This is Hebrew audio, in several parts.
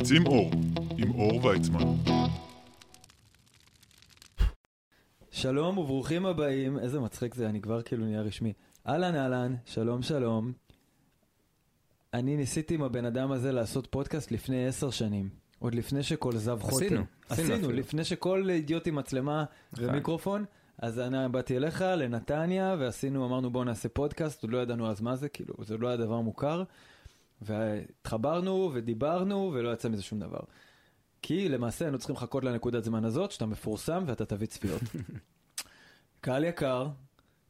מפיצים אור, עם אור ויצמן. שלום וברוכים הבאים, איזה מצחיק זה, אני כבר כאילו נהיה רשמי. אהלן אהלן, שלום שלום. אני ניסיתי עם הבן אדם הזה לעשות פודקאסט לפני עשר שנים. עוד לפני שכל זב חוטם. עשינו, עשינו עשינו. לפני שכל אידיוט עם מצלמה. ומיקרופון. אז אני באתי אליך, לנתניה, ועשינו, אמרנו בואו נעשה פודקאסט, עוד לא ידענו אז מה זה, כאילו, זה לא היה דבר מוכר. והתחברנו ודיברנו ולא יצא מזה שום דבר. כי למעשה היינו צריכים לחכות לנקודת זמן הזאת, שאתה מפורסם ואתה תביא צפיות. קהל יקר,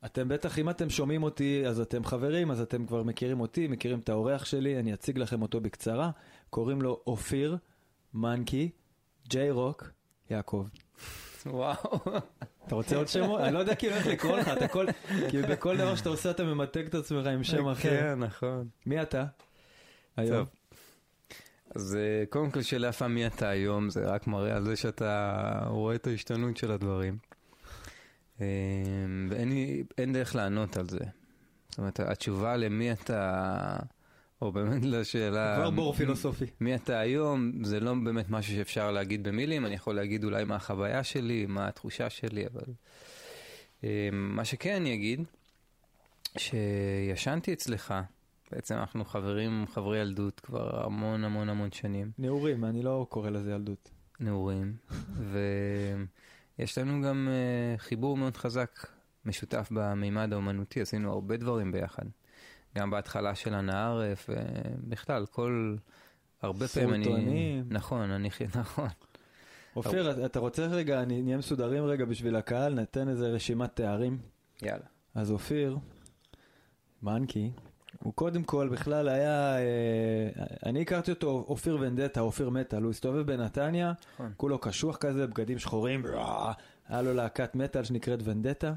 אתם בטח, אם אתם שומעים אותי, אז אתם חברים, אז אתם כבר מכירים אותי, מכירים את האורח שלי, אני אציג לכם אותו בקצרה. קוראים לו אופיר מנקי, ג'יי רוק, יעקב. וואו. אתה רוצה עוד שמות? אני לא יודע כאילו איך לקרוא לך, אתה כל, כאילו בכל דבר שאתה עושה אתה ממתג את עצמך עם שם אחר. כן, נכון. מי אתה? היום. אז אה, קודם כל שאלה יפה מי אתה היום, זה רק מראה על זה שאתה רואה את ההשתנות של הדברים. אה, ואין דרך לענות על זה. זאת אומרת, התשובה למי אתה, או באמת לשאלה... כבר בור פילוסופי. מי אתה היום, זה לא באמת משהו שאפשר להגיד במילים, אני יכול להגיד אולי מה החוויה שלי, מה התחושה שלי, אבל... אה, מה שכן אני אגיד, שישנתי אצלך, בעצם אנחנו חברים, חברי ילדות כבר המון המון המון שנים, נעורים, אני לא קורא לזה ילדות. נעורים, ויש לנו גם אה, חיבור מאוד חזק, משותף במימד האומנותי, עשינו הרבה דברים ביחד. גם בהתחלה של הנערף, ובכלל, כל... הרבה פעמים אני... סרטונים. נכון, אני... נכון. אופיר, אתה רוצה רגע, אני- נהיה מסודרים רגע בשביל הקהל, ניתן איזה רשימת תארים. יאללה. אז אופיר, מנקי, הוא קודם כל בכלל היה, אה, אני הכרתי אותו, אופיר ונדטה, אופיר מטאל, הוא הסתובב בנתניה, נכון. כולו קשוח כזה, בגדים שחורים, היה לו להקת מטאל שנקראת ונדטה,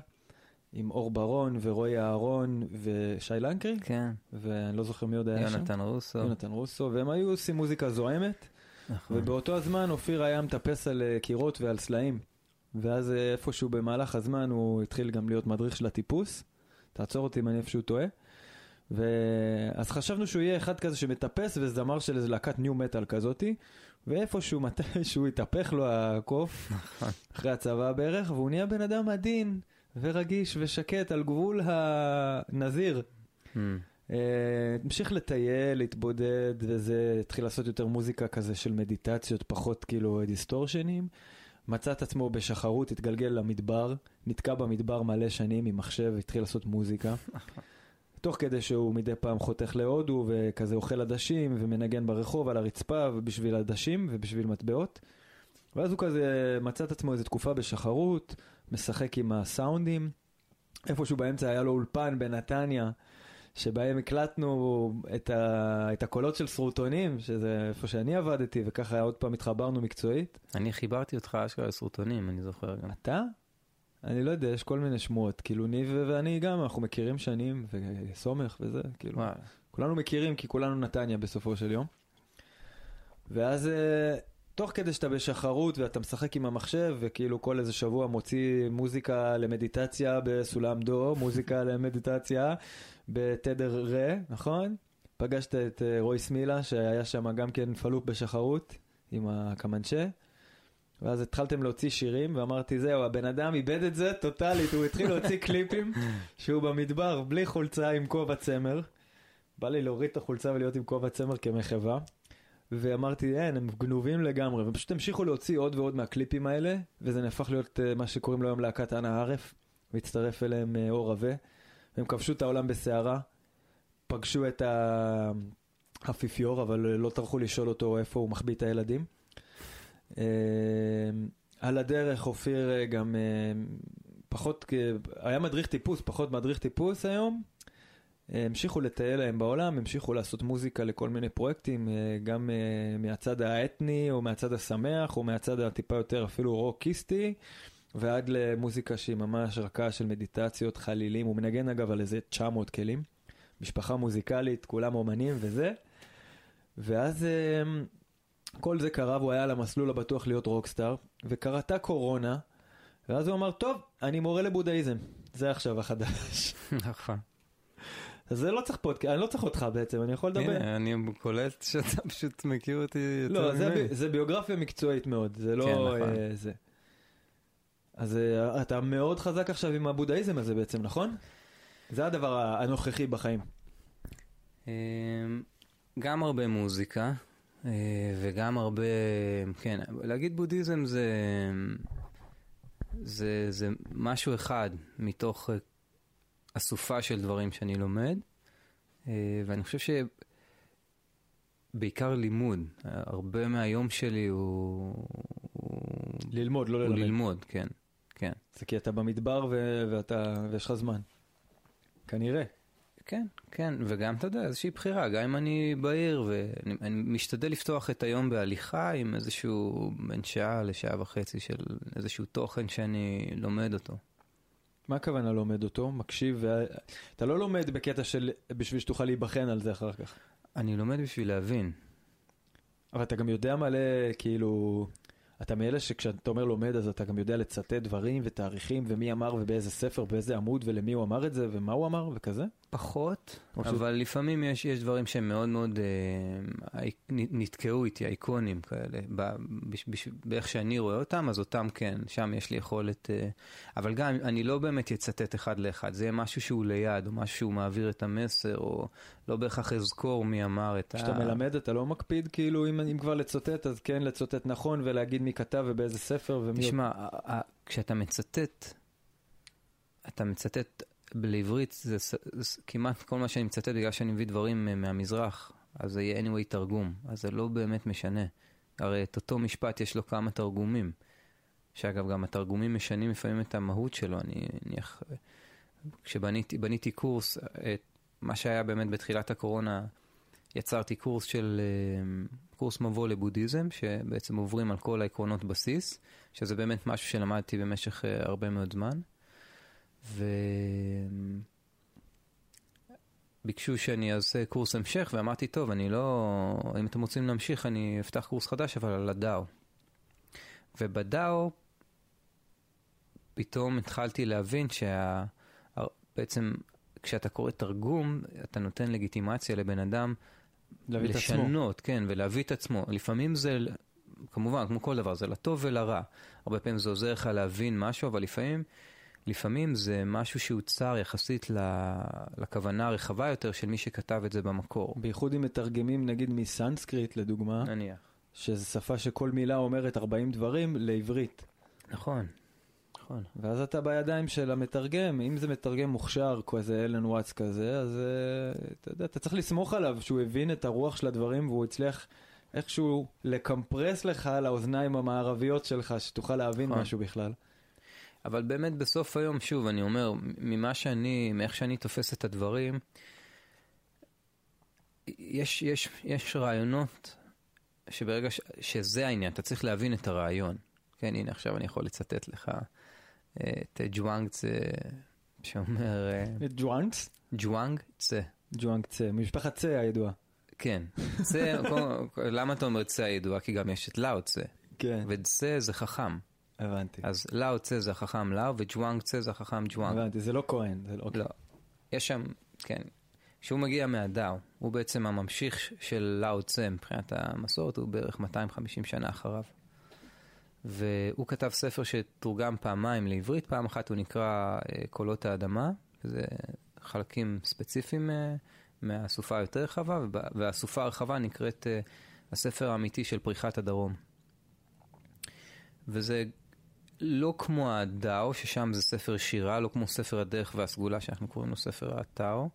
עם אור ברון ורועי אהרון ושי לנקרי, כן, ואני לא זוכר מי עוד היה שם. יונתן רוסו. יונתן רוסו, והם היו עושים מוזיקה זועמת. נכון. ובאותו הזמן אופיר היה מטפס על אה, קירות ועל סלעים. ואז אה, איפשהו במהלך הזמן הוא התחיל גם להיות מדריך של הטיפוס. תעצור אותי אם אני איפשהו טועה. ואז חשבנו שהוא יהיה אחד כזה שמטפס וזמר של איזה להקת ניו מטאל כזאתי. ואיפשהו מתישהו התהפך לו הקוף, אחרי הצבא בערך, והוא נהיה בן אדם עדין ורגיש ושקט על גבול הנזיר. Hmm. אה, המשיך לטייל, להתבודד, וזה התחיל לעשות יותר מוזיקה כזה של מדיטציות, פחות כאילו דיסטורשנים. מצא את עצמו בשחרות, התגלגל למדבר, נתקע במדבר מלא שנים עם מחשב, התחיל לעשות מוזיקה. תוך כדי שהוא מדי פעם חותך להודו וכזה אוכל עדשים ומנגן ברחוב על הרצפה ובשביל עדשים ובשביל מטבעות. ואז הוא כזה מצא את עצמו איזה תקופה בשחרות, משחק עם הסאונדים. איפשהו באמצע היה לו אולפן בנתניה, שבהם הקלטנו את, ה... את הקולות של סרוטונים, שזה איפה שאני עבדתי, וככה עוד פעם התחברנו מקצועית. אני חיברתי אותך אשכרה לסרטונים, אני זוכר גם. אתה? אני לא יודע, יש כל מיני שמועות, כאילו ניב ואני גם, אנחנו מכירים שנים, וסומך וזה, כאילו, וואלה. כולנו מכירים כי כולנו נתניה בסופו של יום. ואז אה, תוך כדי שאתה בשחרות ואתה משחק עם המחשב, וכאילו כל איזה שבוע מוציא מוזיקה למדיטציה בסולם דו, מוזיקה למדיטציה בתדר רה, נכון? פגשת את אה, רויס מילה, שהיה שם גם כן פלופ בשחרות עם הקמנצ'ה. ואז התחלתם להוציא שירים, ואמרתי, זהו, הבן אדם איבד את זה טוטאלית, הוא התחיל להוציא קליפים שהוא במדבר, בלי חולצה עם כובע צמר. בא לי להוריד את החולצה ולהיות עם כובע צמר כמחווה. ואמרתי, אין, הם גנובים לגמרי, ופשוט המשיכו להוציא עוד ועוד מהקליפים האלה, וזה נהפך להיות אה, מה שקוראים לו היום להקת אנא ערף, והצטרף אליהם אה, אור רווה, והם כבשו את העולם בסערה, פגשו את האפיפיור, אבל אה, לא טרחו לשאול אותו איפה הוא מחביא את הילדים. אה, על הדרך אופיר אה, גם אה, פחות, היה מדריך טיפוס, פחות מדריך טיפוס היום. המשיכו לטייל להם בעולם, המשיכו לעשות מוזיקה לכל מיני פרויקטים, אה, גם מהצד האתני או מהצד השמח או מהצד הטיפה יותר אפילו רוקיסטי, ועד למוזיקה שהיא ממש רכה של מדיטציות, חלילים, הוא מנגן אגב על איזה 900 כלים, משפחה מוזיקלית, כולם אומנים וזה, ואז כל זה קרה והוא היה על המסלול הבטוח להיות רוקסטאר, וקרתה קורונה, ואז הוא אמר, טוב, אני מורה לבודהיזם, זה עכשיו החדש. נכון. אז זה לא צריך פודקאסט, אני לא צריך אותך בעצם, אני יכול לדבר. הנה, אני קולט שאתה פשוט מכיר אותי יותר לא, זה, ממני. בי- זה ביוגרפיה מקצועית מאוד, זה לא... כן, נכון. אה, זה. אז אה, אתה מאוד חזק עכשיו עם הבודהיזם הזה בעצם, נכון? זה הדבר הנוכחי בחיים. אמ, גם הרבה מוזיקה, וגם הרבה, כן, להגיד בודהיזם זה, זה, זה משהו אחד מתוך אה, אסופה של דברים שאני לומד, אה, ואני חושב שבעיקר לימוד, הרבה מהיום שלי הוא, הוא, ללמוד, לא הוא ללמד. ללמוד, כן, כן. זה כי אתה במדבר ו- ואתה, ויש לך זמן. כנראה. כן, כן, וגם, אתה יודע, איזושהי בחירה, גם אם אני בעיר, ואני אני משתדל לפתוח את היום בהליכה עם איזשהו בין שעה לשעה וחצי של איזשהו תוכן שאני לומד אותו. מה הכוונה לומד אותו? מקשיב. אתה לא לומד בקטע של בשביל שתוכל להיבחן על זה אחר כך. אני לומד בשביל להבין. אבל אתה גם יודע מלא, כאילו... אתה מאלה שכשאתה אומר לומד, אז אתה גם יודע לצטט דברים ותאריכים ומי אמר ובאיזה ספר, באיזה עמוד ולמי הוא אמר את זה ומה הוא אמר וכזה? פחות, ש- אבל לפעמים יש, יש דברים שהם מאוד מאוד אה, נתקעו איתי, אייקונים כאלה, ב- בש, בש, באיך שאני רואה אותם, אז אותם כן, שם יש לי יכולת, אה, אבל גם אני לא באמת אצטט אחד לאחד, זה יהיה משהו שהוא ליד, או משהו שהוא מעביר את המסר, או לא בהכרח אזכור מי אמר את כשאתה מלמד אתה לא מקפיד כאילו אם, אם כבר לצוטט אז כן לצוטט נכון ולהגיד מי כתב ובאיזה ספר ומי... תשמע, ה- ה- כשאתה מצטט, אתה מצטט לעברית, זה, ס- זה כמעט כל מה שאני מצטט בגלל שאני מביא דברים אה, מהמזרח, אז זה יהיה anyway תרגום, אז זה לא באמת משנה. הרי את אותו משפט יש לו כמה תרגומים. שאגב, גם התרגומים משנים לפעמים את המהות שלו. אני נניח, כשבניתי בניתי קורס, אה, מה שהיה באמת בתחילת הקורונה, יצרתי קורס של, אה, קורס מבוא לבודהיזם, שבעצם עוברים על כל העקרונות בסיס, שזה באמת משהו שלמדתי במשך הרבה מאוד זמן. וביקשו שאני אעשה קורס המשך, ואמרתי, טוב, אני לא... אם אתם רוצים להמשיך, אני אפתח קורס חדש, אבל על הדאו. ובדאו, פתאום התחלתי להבין שה... בעצם, כשאתה קורא תרגום, אתה נותן לגיטימציה לבן אדם את עצמו. לשנות, כן, ולהביא את עצמו. לפעמים זה, כמובן, כמו כל דבר, זה לטוב ולרע. הרבה פעמים זה עוזר לך להבין משהו, אבל לפעמים, לפעמים זה משהו שהוא צר יחסית לכוונה הרחבה יותר של מי שכתב את זה במקור. בייחוד אם מתרגמים נגיד מסנסקריט לדוגמה, נניח. שזו שפה שכל מילה אומרת 40 דברים לעברית. נכון, נכון. ואז אתה בידיים של המתרגם, אם זה מתרגם מוכשר, כזה אלן וואטס כזה, אז אה, אתה יודע, אתה צריך לסמוך עליו שהוא הבין את הרוח של הדברים והוא הצליח איכשהו לקמפרס לך על האוזניים המערביות שלך, שתוכל להבין נכון. משהו בכלל. אבל באמת בסוף היום, שוב, אני אומר, ממה שאני, מאיך שאני תופס את הדברים, יש, יש, יש רעיונות שברגע ש, שזה העניין, אתה צריך להבין את הרעיון. כן, הנה עכשיו אני יכול לצטט לך אה, את ג'ואנג צה, שאומר, אה, ג'ואנגס? ג'ואנג צה. ג'ואנג צה, משפחת צה הידועה. כן, צה, למה אתה אומר צה הידועה? כי גם יש את לאו צה, כן, וצה זה חכם. הבנתי. אז לאו צה זה החכם לאו, וג'ואנג צה זה החכם ג'ואנג. הבנתי, זה לא כהן. זה לא... לא. יש שם, כן. כשהוא מגיע מהדאו, הוא בעצם הממשיך של לאו צה מבחינת המסורת, הוא בערך 250 שנה אחריו. והוא כתב ספר שתורגם פעמיים לעברית, פעם אחת הוא נקרא אה, קולות האדמה, זה חלקים ספציפיים אה, מהסופה היותר רחבה, והסופה הרחבה נקראת אה, הספר האמיתי של פריחת הדרום. וזה לא כמו הדאו, ששם זה ספר שירה, לא כמו ספר הדרך והסגולה שאנחנו קוראים לו ספר הטאו,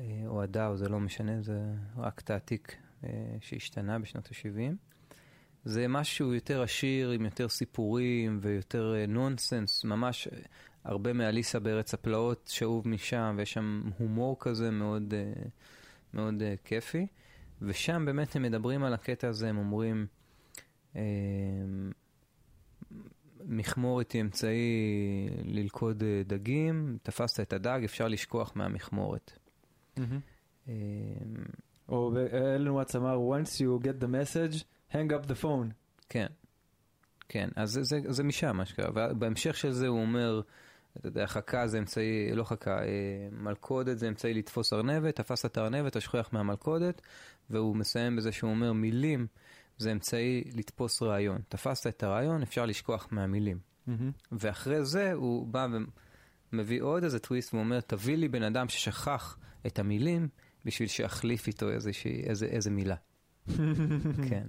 אה, או הדאו, זה לא משנה, זה רק תעתיק אה, שהשתנה בשנות ה-70. זה משהו יותר עשיר, עם יותר סיפורים ויותר נונסנס, ממש אה, הרבה מאליסה בארץ הפלאות שאוב משם, ויש שם הומור כזה מאוד, מאוד כיפי. ושם באמת הם מדברים על הקטע הזה, הם אומרים, מכמורת היא אמצעי ללכוד אה, דגים, תפסת את הדג, אפשר לשכוח מהמכמורת. מהמם. אה, או אלן וואטס אמר, once you get the message, hang up the phone. כן, כן, אז זה, זה, זה משם מה שקרה. ובהמשך של זה הוא אומר, אתה יודע, חכה זה אמצעי, לא חכה, אה, מלכודת זה אמצעי לתפוס ארנבת, תפסת את הארנבת, אתה שוכח מהמלכודת, והוא מסיים בזה שהוא אומר מילים זה אמצעי לתפוס רעיון. תפסת את הרעיון, אפשר לשכוח מהמילים. מהמם. ואחרי זה הוא בא ומביא עוד איזה טוויסט ואומר, תביא לי בן אדם ששכח את המילים בשביל שאחליף איתו איזושהי, איזה, איזה מילה. כן,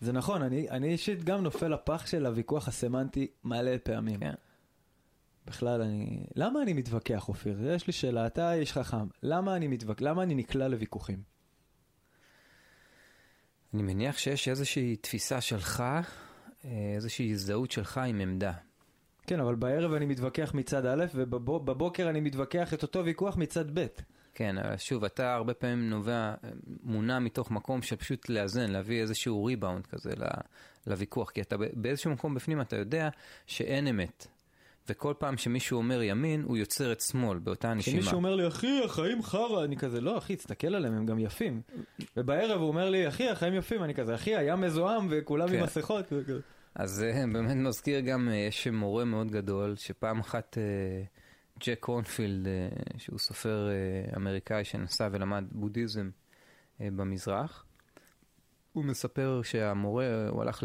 זה נכון, אני, אני אישית גם נופל לפח של הוויכוח הסמנטי מלא פעמים. כן. בכלל, אני... למה אני מתווכח, אופיר? יש לי שאלה, אתה איש חכם. למה אני מתווכח? למה אני נקלע לוויכוחים? אני מניח שיש איזושהי תפיסה שלך, אה, איזושהי הזדהות שלך עם עמדה. כן, אבל בערב אני מתווכח מצד א', ובבוקר אני מתווכח את אותו ויכוח מצד ב'. כן, שוב, אתה הרבה פעמים נובע, מונע מתוך מקום של פשוט לאזן, להביא איזשהו ריבאונד כזה לוויכוח, כי אתה באיזשהו מקום בפנים אתה יודע שאין אמת. וכל פעם שמישהו אומר ימין, הוא יוצר את שמאל באותה נשימה. כשמישהו אומר לי, אחי, החיים חרא, אני כזה, לא, אחי, תסתכל עליהם, הם גם יפים. ובערב הוא אומר לי, אחי, החיים יפים, אני כזה, אחי, היה מזוהם וכולם כן. עם מסכות. אז זה באמת מזכיר גם, אה, יש מורה מאוד גדול, שפעם אחת אה, ג'ק קורנפילד, אה, שהוא סופר אה, אמריקאי שנסע ולמד בודהיזם אה, במזרח, הוא מספר שהמורה, הוא הלך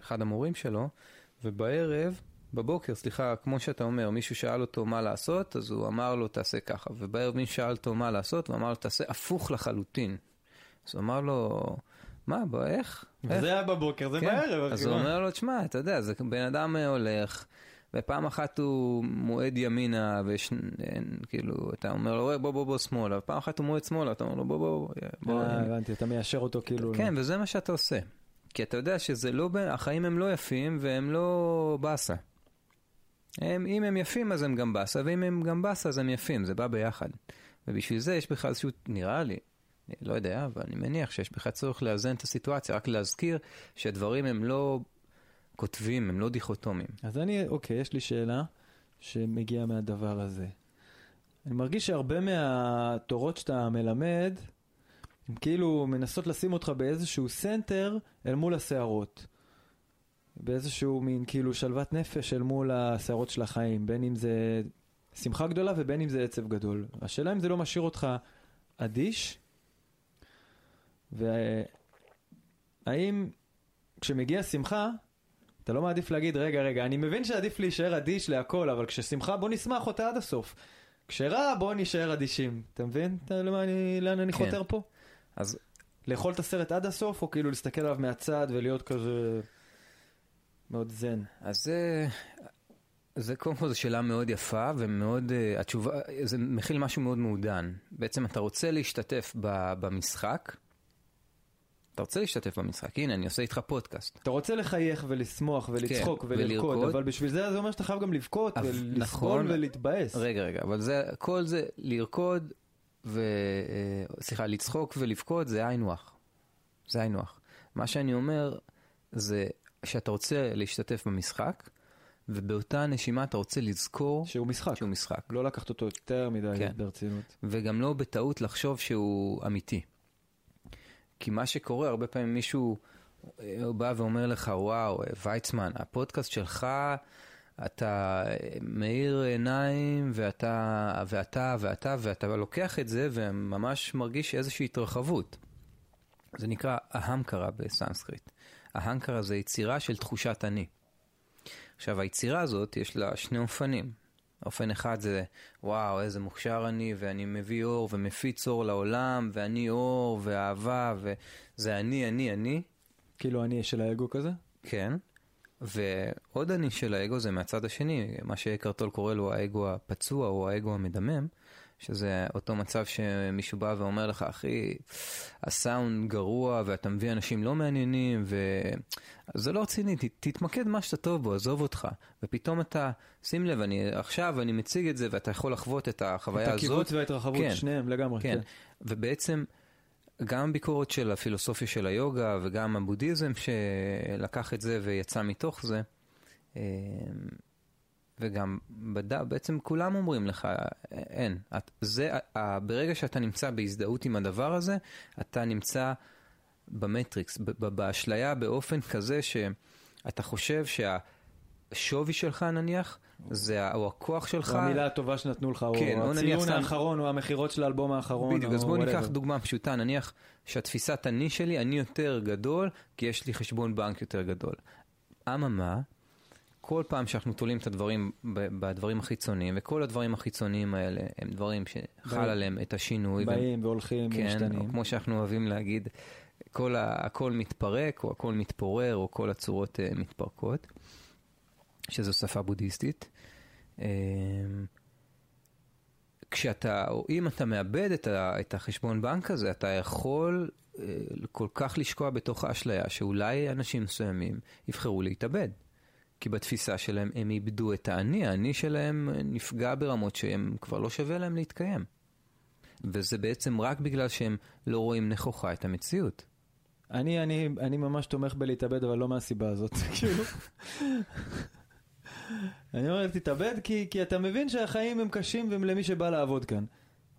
לאחד המורים שלו, ובערב, בבוקר, סליחה, כמו שאתה אומר, מישהו שאל אותו מה לעשות, אז הוא אמר לו תעשה ככה, ובערב מישהו שאל אותו מה לעשות, הוא אמר לו תעשה הפוך לחלוטין. אז הוא אמר לו, מה, בוא, איך? איך? וזה היה בבוקר, זה כן. בערב. אז הוא? אומר לו, תשמע, אתה יודע, זה בן אדם אה, הולך, ופעם אחת הוא מועד ימינה, ויש, אה, כאילו, אתה אומר לו, "אוי, בוא בוא בוא שמאלה, ופעם אחת הוא מועד שמאלה, אתה אומר לו, בוא בוא, בוא. אה, הבנתי, אתה מיישר אותו כאילו. כן, וזה מה שאתה עושה. כי אתה יודע שזה לא, החיים הם לא יפים, והם לא באסה. הם, אם הם יפים אז הם גם באסה, ואם הם גם באסה אז הם יפים, זה בא ביחד. ובשביל זה יש בכלל איזשהו, נראה לי, אני לא יודע, אבל אני מניח שיש בכלל צורך לאזן את הסיטואציה, רק להזכיר שהדברים הם לא כותבים, הם לא דיכוטומיים. אז אני, אוקיי, יש לי שאלה שמגיעה מהדבר הזה. אני מרגיש שהרבה מהתורות שאתה מלמד, הם כאילו מנסות לשים אותך באיזשהו center אל מול הסערות. באיזשהו מין כאילו שלוות נפש אל מול הסערות של החיים, בין אם זה שמחה גדולה ובין אם זה עצב גדול. השאלה אם זה לא משאיר אותך אדיש, והאם כשמגיע שמחה, אתה לא מעדיף להגיד, רגע, רגע, אני מבין שעדיף להישאר אדיש להכל, אבל כששמחה בוא נשמח אותה עד הסוף. כשרע בוא נישאר אדישים. אתה מבין אתה, למה אני, לאן אני כן. חותר פה? אז לאכול את הסרט עד הסוף, או כאילו להסתכל עליו מהצד ולהיות כזה מאוד זן? אז זה, זה קודם כל זו שאלה מאוד יפה ומאוד, uh, התשובה, זה מכיל משהו מאוד מעודן. בעצם אתה רוצה להשתתף ב, במשחק, אתה רוצה להשתתף במשחק, הנה אני עושה איתך פודקאסט. אתה רוצה לחייך ולשמוח ולצחוק כן, ולרקוד, ולרקוד. אבל בשביל זה זה אומר שאתה חייב גם לבכות ולסבול נכון. ולהתבאס. רגע, רגע, אבל זה, כל זה, לרקוד ו... אה, סליחה, לצחוק ולבכות זה היינו הך. זה היינו הך. מה שאני אומר זה שאתה רוצה להשתתף במשחק, ובאותה נשימה אתה רוצה לזכור שהוא משחק. שהוא משחק. לא לקחת אותו יותר מדי כן. ברצינות. וגם לא בטעות לחשוב שהוא אמיתי. כי מה שקורה, הרבה פעמים מישהו אה, בא ואומר לך, וואו, אה, ויצמן, הפודקאסט שלך, אתה אה, מאיר עיניים, ואתה, ואתה, ואתה, ואתה לוקח את זה וממש מרגיש איזושהי התרחבות. זה נקרא אהמקרה בסנסקריט. אהנקרה זה יצירה של תחושת אני. עכשיו, היצירה הזאת, יש לה שני אופנים. אופן אחד זה, וואו, איזה מוכשר אני, ואני מביא אור ומפיץ אור לעולם, ואני אור ואהבה, וזה אני, אני, אני. כאילו אני של האגו כזה? כן. ועוד אני של האגו זה מהצד השני, מה שאקרטול קורא לו האגו הפצוע או האגו המדמם, שזה אותו מצב שמישהו בא ואומר לך, אחי, הסאונד גרוע ואתה מביא אנשים לא מעניינים, וזה לא רציני, ת, תתמקד מה שאתה טוב בו, עזוב אותך. ופתאום אתה, שים לב, אני, עכשיו אני מציג את זה ואתה יכול לחוות את החוויה את הזאת. הקיבוץ וההתרחבות, כן. שניהם לגמרי. כן, ובעצם גם הביקורת של הפילוסופיה של היוגה וגם הבודהיזם שלקח את זה ויצא מתוך זה, אה, וגם בד... בעצם כולם אומרים לך, אין, את, זה, ה- ברגע שאתה נמצא בהזדהות עם הדבר הזה, אתה נמצא במטריקס, ב- ב- באשליה באופן כזה שאתה חושב שה... השווי שלך נניח, זה, או הכוח שלך. או המילה הטובה שנתנו לך, כן, או הציון סתם- האחרון, או המכירות של האלבום האחרון. בדיוק, אז בואו ניקח. דוגמה פשוטה, נניח שהתפיסת אני שלי, אני יותר גדול, כי יש לי חשבון בנק יותר גדול. אממה, כל פעם שאנחנו תולים את הדברים בדברים החיצוניים, וכל הדברים החיצוניים האלה הם דברים שחל. עליהם את השינוי. באים והולכים כן, ומשתנים. או כמו שאנחנו אוהבים להגיד, כל ה, הכל מתפרק, או הכל מתפורר, או כל הצורות uh, מתפרקות, שזו שפה בודהיסטית. Um, כשאתה, או אם אתה מאבד את, ה, את החשבון בנק הזה, אתה יכול uh, כל כך לשקוע בתוך האשליה שאולי אנשים מסוימים יבחרו להתאבד. כי בתפיסה שלהם הם איבדו את האני, האני שלהם נפגע ברמות שהם כבר לא שווה להם להתקיים. וזה בעצם רק בגלל שהם לא רואים נכוחה את המציאות. אני, אני, אני ממש תומך בלהתאבד, אבל לא מהסיבה הזאת. כאילו. אני אומר, תתאבד כי, כי אתה מבין שהחיים הם קשים והם למי שבא לעבוד כאן.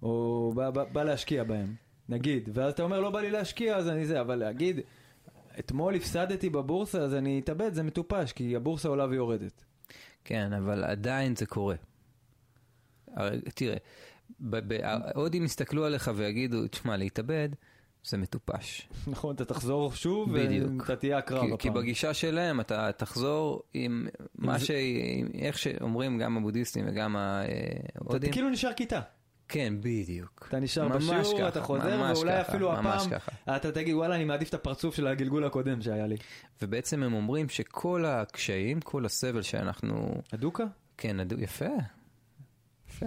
או בא, בא, בא להשקיע בהם, נגיד. ואז אתה אומר, לא בא לי להשקיע, אז אני זה. אבל להגיד, אתמול הפסדתי בבורסה, אז אני אתאבד, זה מטופש, כי הבורסה עולה ויורדת. כן, אבל עדיין זה קורה. הרי, תראה, ההודים יסתכלו עליך ויגידו, תשמע, להתאבד זה מטופש. נכון, אתה תחזור שוב, בדיוק. ואתה תהיה הקרב הפעם. כי בגישה שלהם אתה תחזור עם מה ש... איך שאומרים גם הבודהיסטים וגם אתה ההודים. כאילו נשאר כיתה. כן, בדיוק. אתה נשאר בשיעור, ככה, אתה חוזר, ואולי ככה, אפילו הפעם ככה. אתה תגיד, וואלה, אני מעדיף את הפרצוף של הגלגול הקודם שהיה לי. ובעצם הם אומרים שכל הקשיים, כל הסבל שאנחנו הדוקה? כן, הדו... יפה. יפה.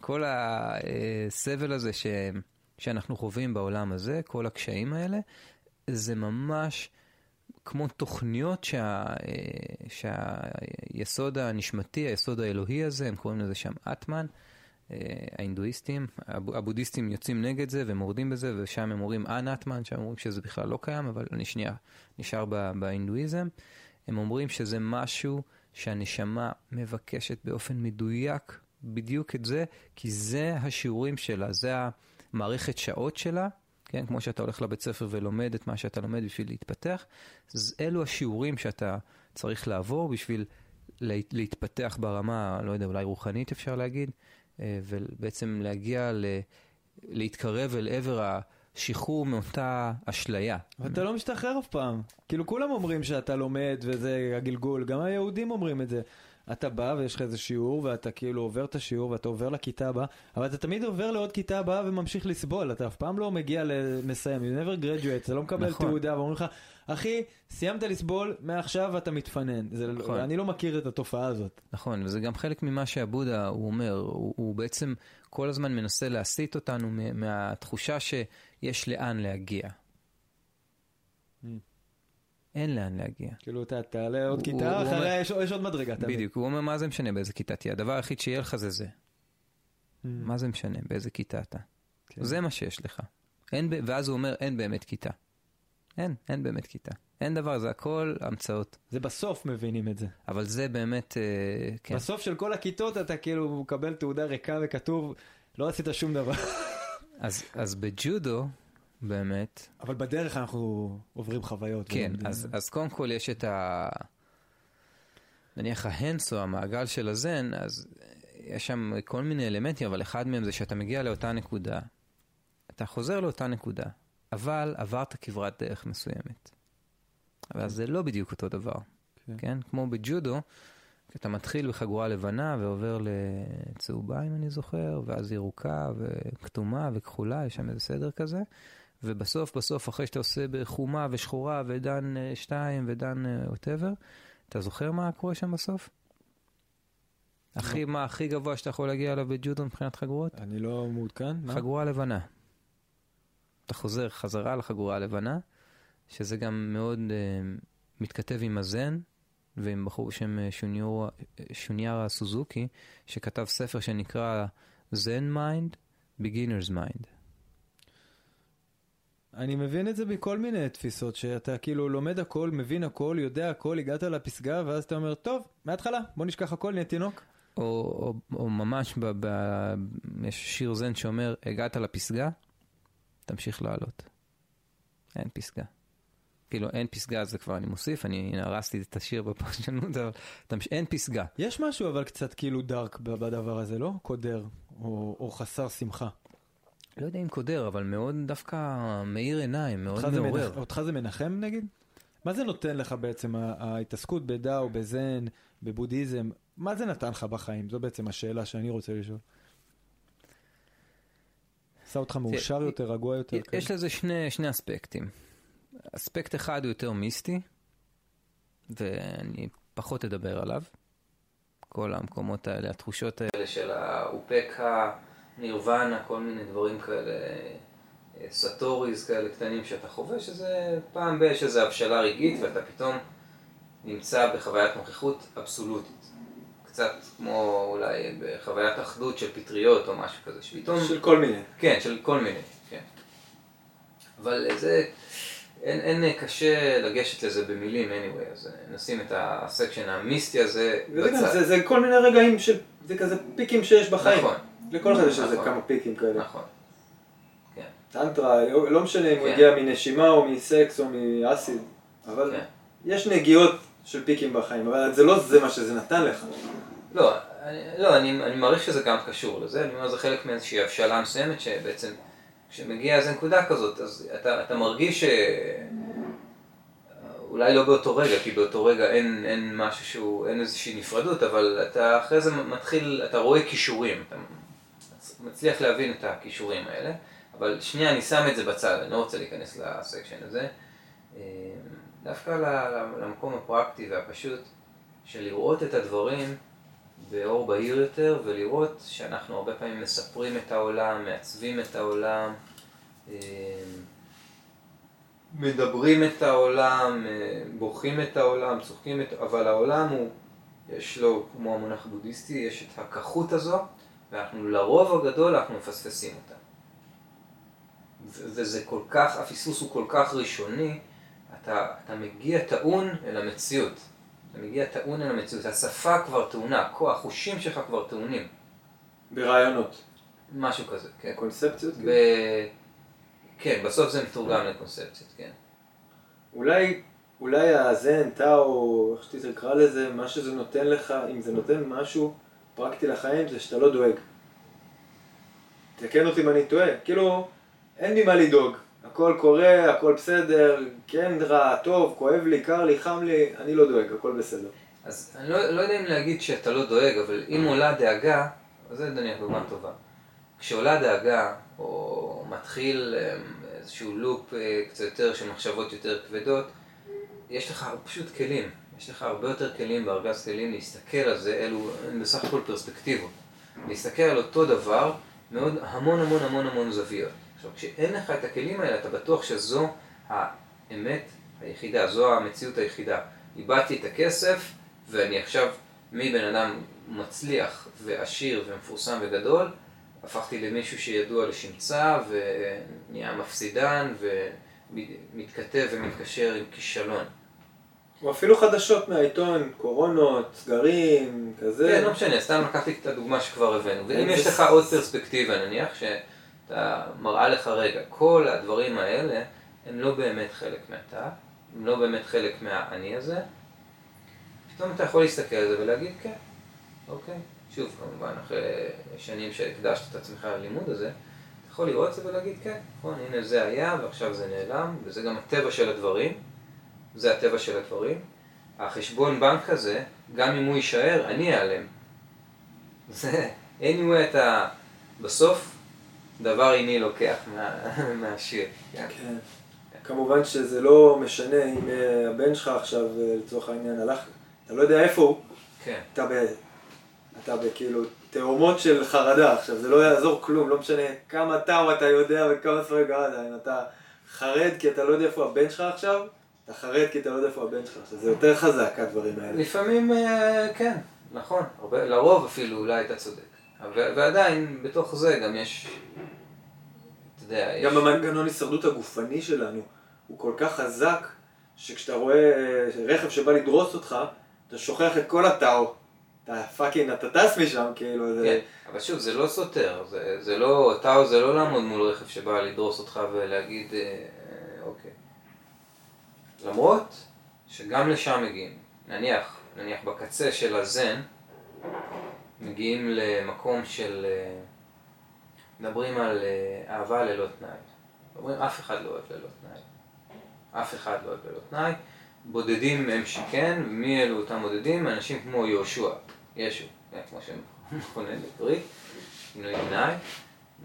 כל הסבל הזה ש... שאנחנו חווים בעולם הזה, כל הקשיים האלה, זה ממש כמו תוכניות שה... שהיסוד הנשמתי, היסוד האלוהי הזה, הם קוראים לזה שם אטמן, ההינדואיסטים, הב- הבודהיסטים יוצאים נגד זה ומורדים בזה, ושם הם אומרים אנאטמן, שם אומרים שזה בכלל לא קיים, אבל אני שנייה נשאר בהינדואיזם. הם אומרים שזה משהו שהנשמה מבקשת באופן מדויק בדיוק את זה, כי זה השיעורים שלה, זה המערכת שעות שלה, כן? כמו שאתה הולך לבית ספר ולומד את מה שאתה לומד בשביל להתפתח, אז אלו השיעורים שאתה צריך לעבור בשביל לה- להתפתח ברמה, לא יודע, אולי רוחנית אפשר להגיד, אה, ובעצם להגיע ל... להתקרב אל עבר השחרור מאותה אשליה. אבל אתה לא משתחרר אף פעם. כאילו כולם אומרים שאתה לומד וזה הגלגול, גם היהודים אומרים את זה. אתה בא ויש לך איזה שיעור ואתה כאילו עובר את השיעור ואתה עובר לכיתה הבאה, אבל אתה תמיד עובר לעוד כיתה הבאה וממשיך לסבול, אתה אף פעם לא מגיע למסיים, you never graduate, אתה לא מקבל נכון. תעודה ואומרים לך, אחי, סיימת לסבול, מעכשיו אתה מתפנן. זה, לא- נכון. אני לא מכיר את התופעה הזאת. נכון, וזה גם חלק ממה שהבודה הוא אומר, הוא, הוא בעצם כל הזמן מנסה להסיט אותנו מה- מהתחושה שיש לאן להגיע. אין לאן להגיע. כאילו אתה תעלה עוד כיתה, אחריה יש, עוד מדרגה. תמיד. בדיוק, הוא אומר מה זה משנה באיזה כיתה תהיה, הדבר היחיד שיהיה לך זה זה. Mm. מה זה משנה באיזה כיתה אתה. כן. זה מה שיש לך. ואז הוא אומר אין באמת כיתה. אין, אין באמת כיתה. אין דבר, זה הכל המצאות. זה בסוף מבינים את זה. אבל זה באמת, אה, כן. בסוף של כל הכיתות אתה כאילו מקבל תעודה ריקה וכתוב, לא עשית שום דבר. אז, אז בג'ודו, באמת, אבל בדרך אנחנו עוברים חוויות. כן. אז, אז קודם כל יש את ה... נניח ההנסו, המעגל של הזן, אז יש שם כל מיני אלמנטים, אבל אחד מהם זה שאתה מגיע לאותה נקודה, אתה חוזר לאותה נקודה, אבל עברת כברת דרך מסוימת. אבל זה לא בדיוק אותו דבר, כן. כן? כמו בג'ודו, אתה מתחיל בחגורה לבנה ועובר לצהובה, אם אני זוכר, ואז ירוקה וכתומה וכחולה, יש שם איזה סדר כזה. ובסוף, בסוף, אחרי שאתה עושה בחומה ושחורה ודן 2 ודן ווטאבר, אתה זוכר מה קורה שם בסוף? הכי, מה הכי גבוה שאתה יכול להגיע אליו בג'ודו מבחינת חגורות? אני לא מעודכן. חגורה לבנה. אתה חוזר חזרה לחגורה הלבנה, שזה גם מאוד uh, מתכתב עם הזן, ועם בחור בשם אה, שוניארה סוזוקי, שכתב ספר שנקרא Zen Mind, Beginner's Mind. אני מבין את זה בכל מיני תפיסות, שאתה כאילו לומד הכל, מבין הכל, יודע הכל, הגעת לפסגה, ואז אתה אומר, טוב, מההתחלה, בוא נשכח הכל, נהיה תינוק. או, או, או ממש, ב, ב, יש שיר זן שאומר, הגעת לפסגה, תמשיך לעלות. אין פסגה. כאילו אין פסגה זה כבר אני מוסיף, אני הרסתי את השיר בפרשנות, אבל תמש- אין פסגה. יש משהו אבל קצת כאילו דארק ב- בדבר הזה, לא? קודר, או, או חסר שמחה. לא יודע אם קודר, אבל מאוד דווקא מאיר עיניים, מאוד אותך זה, מעורר. מנח... אותך זה מנחם נגיד? מה זה נותן לך בעצם, ההתעסקות בדאו, בזן, בבודהיזם? מה זה נתן לך בחיים? זו בעצם השאלה שאני רוצה לשאול. עשה אותך מאושר יותר, רגוע יותר? יש כזה? לזה שני, שני אספקטים. אספקט אחד הוא יותר מיסטי, ואני פחות אדבר עליו. כל המקומות האלה, התחושות האלה של האופקה, נירוונה, כל מיני דברים כאלה, אה, stories כאלה קטנים שאתה חווה, שזה פעם ב- יש איזו הבשלה רגעית ואתה פתאום נמצא בחוויית נוכחות אבסולוטית. קצת כמו אולי בחוויית אחדות של פטריות או משהו כזה, שפתאום... של כל מיני. כן, של כל מיני, כן. אבל זה, אין, אין קשה לגשת לזה במילים anyway, אז נשים את ה section המיסטי הזה וזה גם, זה, זה כל מיני רגעים של, זה כזה פיקים שיש בחיים. נכון, לכל אחד יש איזה נכון. כמה פיקים כאלה. נכון. טנטרה, לא לא משנה אם הוא כן. הגיע מנשימה או מסקס או מאסיד, אבל כן. יש נגיעות של פיקים בחיים, אבל זה לא זה מה שזה נתן לך. לא, אני, לא אני, אני מעריך שזה גם קשור לזה, אני אומר זה חלק מאיזושהי הבשלה מסוימת שבעצם כשמגיע איזו נקודה כזאת, אז אתה, אתה מרגיש ש... אולי לא באותו רגע, כי באותו רגע אין, אין משהו שהוא, אין איזושהי נפרדות, אבל אתה אחרי זה מתחיל, אתה רואה כישורים, אתה מצליח להבין את הכישורים האלה, אבל שנייה אני שם את זה בצד, אני לא רוצה להיכנס לסקשן הזה. אה, דווקא למקום הפרקטי והפשוט של לראות את הדברים באור בהיר יותר, ולראות שאנחנו הרבה פעמים מספרים את העולם, מעצבים את העולם, אה, מדברים את העולם, אה, בוכים את העולם, צוחקים את... אבל העולם הוא, יש לו, כמו המונח בודהיסטי, יש את הכחות הזו, ואנחנו לרוב הגדול אנחנו מפספסים אותה. וזה כל כך, הפספוס הוא כל כך ראשוני, אתה, אתה מגיע טעון אל המציאות. אתה מגיע טעון אל המציאות, השפה כבר טעונה, הכוח, החושים שלך כבר טעונים. ברעיונות. משהו כזה, כן. קונספציות? ב... כאילו? כן, בסוף זה מתורגם לקונספציות, כן. אולי, אולי הזן, טאו, איך שתקרא לזה, מה שזה נותן לך, אם זה נותן משהו פרקטי לחיים, זה שאתה לא דואג. תקן אותי אם אני טועה, כאילו, אין לי מה לדאוג. הכל קורה, הכל בסדר, כן רע, טוב, כואב לי, קר לי, חם לי, אני לא דואג, הכל בסדר. אז אני לא, לא יודע אם להגיד שאתה לא דואג, אבל אם עולה דאגה, אז זה נניח דוגמה טובה. כשעולה דאגה, או מתחיל אמ, איזשהו לופ אה, קצת יותר של מחשבות יותר כבדות, יש לך פשוט כלים. יש לך הרבה יותר כלים בארגז כלים להסתכל על זה, אלו בסך הכל פרספקטיבות. להסתכל על אותו דבר, מאוד, המון המון המון המון זוויות. עכשיו, כשאין לך את הכלים האלה, אתה בטוח שזו האמת היחידה, זו המציאות היחידה. איבדתי את הכסף, ואני עכשיו מבן אדם מצליח ועשיר ומפורסם וגדול, הפכתי למישהו שידוע לשמצה ונהיה מפסידן ומתכתב ומתקשר עם כישלון. או אפילו חדשות מהעיתון, קורונות, סגרים, כזה. כן, לא משנה, סתם לקחתי את הדוגמה שכבר הבאנו. ואם יש לך עוד פרספקטיבה נניח, שאתה מראה לך רגע, כל הדברים האלה הם לא באמת חלק מהתא, הם לא באמת חלק מהאני הזה, פתאום אתה יכול להסתכל על זה ולהגיד כן, אוקיי. שוב, כמובן, אחרי שנים שהקדשת את עצמך ללימוד הזה, אתה יכול לראות את זה ולהגיד כן, נכון, הנה זה היה ועכשיו זה נעלם, וזה גם הטבע של הדברים, זה הטבע של הדברים. החשבון בנק הזה, גם אם הוא יישאר, אני אעלם. זה, anyway, אתה בסוף, דבר איני לוקח מה, מהשיר. כן. כן. כמובן שזה לא משנה אם אה, הבן שלך עכשיו, אה, לצורך העניין, הלך, אתה לא יודע איפה הוא, כן. אתה ב... אתה בכאילו תאומות של חרדה עכשיו, זה לא יעזור כלום, לא משנה כמה טאו אתה יודע וכמה ספרי גרד, אם אתה חרד כי אתה לא יודע איפה הבן שלך עכשיו, אתה חרד כי אתה לא יודע איפה הבן שלך עכשיו, זה יותר חזק הדברים האלה. לפעמים, אה, כן, נכון. הרבה, לרוב אפילו אולי אתה צודק. ועדיין, בתוך זה גם יש, אתה יודע, יש... גם המנגנון הישרדות הגופני שלנו הוא כל כך חזק, שכשאתה רואה אה, רכב שבא לדרוס אותך, אתה שוכח את כל הטאו. אתה פאקינג, אתה טס משם, כאילו, זה... כן, אבל שוב, זה לא סותר, זה, זה לא, טאו זה לא לעמוד מול רכב שבא לדרוס אותך ולהגיד, אה. למרות שגם לשם מגיעים. נניח, נניח בקצה של הזן, מגיעים למקום של... אה, מדברים על אה, אהבה ללא תנאי. אומרים אף אחד לא אוהב ללא תנאי. אף אחד לא אוהב ללא תנאי. בודדים הם שכן, ומי אלו אותם בודדים? אנשים כמו יהושע, ישו, כן, כמו שהם מכונן בעברית, כינוי גנאי.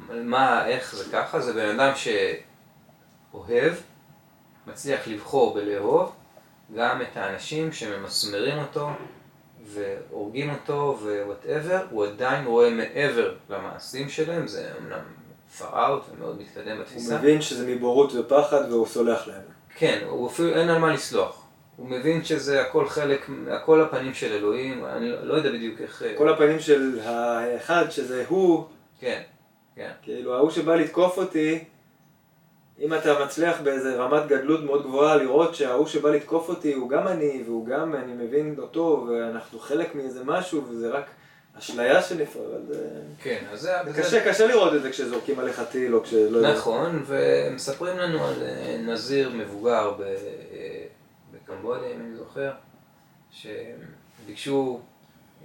מה, איך זה ככה? זה בן אדם שאוהב, מצליח לבחור בלאהוב גם את האנשים שממסמרים אותו והורגים אותו ו whatever, הוא עדיין רואה מעבר למעשים שלהם, זה אמנם far-out ומאוד מתקדם בתפיסה. הוא מבין שזה מבורות ופחד והוא סולח להם. כן, הוא אפילו אין על מה לסלוח. הוא מבין שזה הכל חלק, הכל הפנים של אלוהים, אני לא, לא יודע בדיוק איך... כל הפנים של האחד שזה הוא, כן, כן. כאילו ההוא שבא לתקוף אותי, אם אתה מצליח באיזה רמת גדלות מאוד גבוהה לראות שההוא שבא לתקוף אותי הוא גם אני, והוא גם, אני מבין אותו, ואנחנו חלק מאיזה משהו, וזה רק אשליה שנפרד, זה... כן, אז זה... זה קשה, קשה לראות את זה כשזורקים עליך טיל או כשלא יודע. נכון, ומספרים לנו על אה, נזיר מבוגר ב- בקמבודיה, אם אני זוכר, שביקשו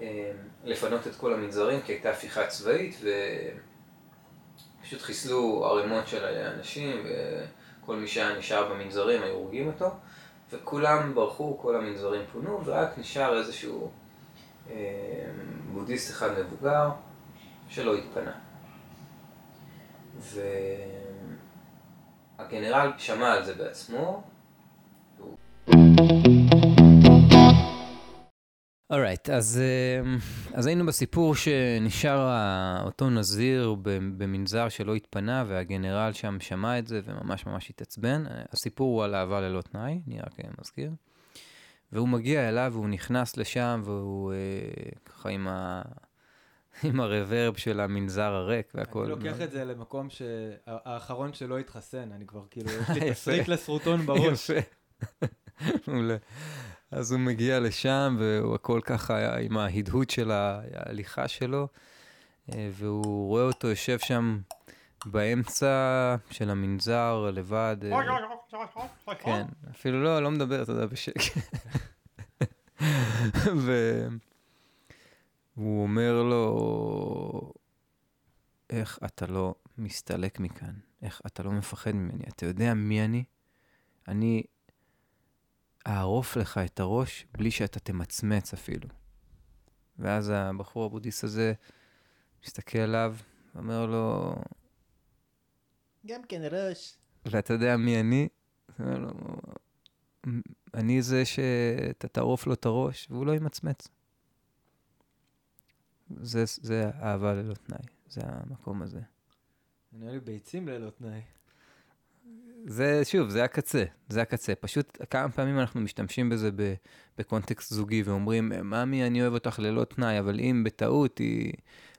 אה, לפנות את כל המנזרים כי הייתה הפיכה צבאית, ופשוט חיסלו ערימות של אנשים, וכל מי שהיה נשאר במנזרים היו הורגים אותו, וכולם ברחו, כל המנזרים פונו, ורק נשאר איזשהו אה, בודהיסט אחד מבוגר שלא התפנה. והגנרל שמע על זה בעצמו. אורייט, אז, אה, אז היינו בסיפור שנשאר אותו נזיר במנזר שלא התפנה, והגנרל שם שמע את זה וממש ממש התעצבן. הסיפור הוא על אהבה ללא תנאי, אני רק אה, מזכיר. והוא מגיע אליו והוא נכנס לשם והוא אה, ככה עם, ה... עם הרוורב של המנזר הריק והכל. אני לוקח את זה למקום שהאחרון שלא התחסן, אני כבר כאילו, יש לי. תסריט לסרוטון בראש. יפה. מעולה. אז הוא מגיע לשם והוא הכל ככה עם ההדהוד של ההליכה שלו, אה, והוא רואה אותו יושב שם באמצע של המנזר לבד. אה, כן, אפילו לא, לא מדבר, אתה יודע, בשקט. והוא אומר לו, איך אתה לא מסתלק מכאן? איך אתה לא מפחד ממני? אתה יודע מי אני? אני אערוף לך את הראש בלי שאתה תמצמץ אפילו. ואז הבחור הבודהיסט הזה מסתכל עליו, אומר לו, גם כן ראש. ואתה יודע מי אני? הוא אומר לו, אני זה שאתה תערוף לו את הראש, והוא לא ימצמץ. זה, זה אהבה ללא תנאי, זה המקום הזה. נראה לי ביצים ללא תנאי. זה, שוב, זה הקצה, זה הקצה. פשוט כמה פעמים אנחנו משתמשים בזה ב, בקונטקסט זוגי ואומרים, ממי, אני אוהב אותך ללא תנאי, אבל אם בטעות היא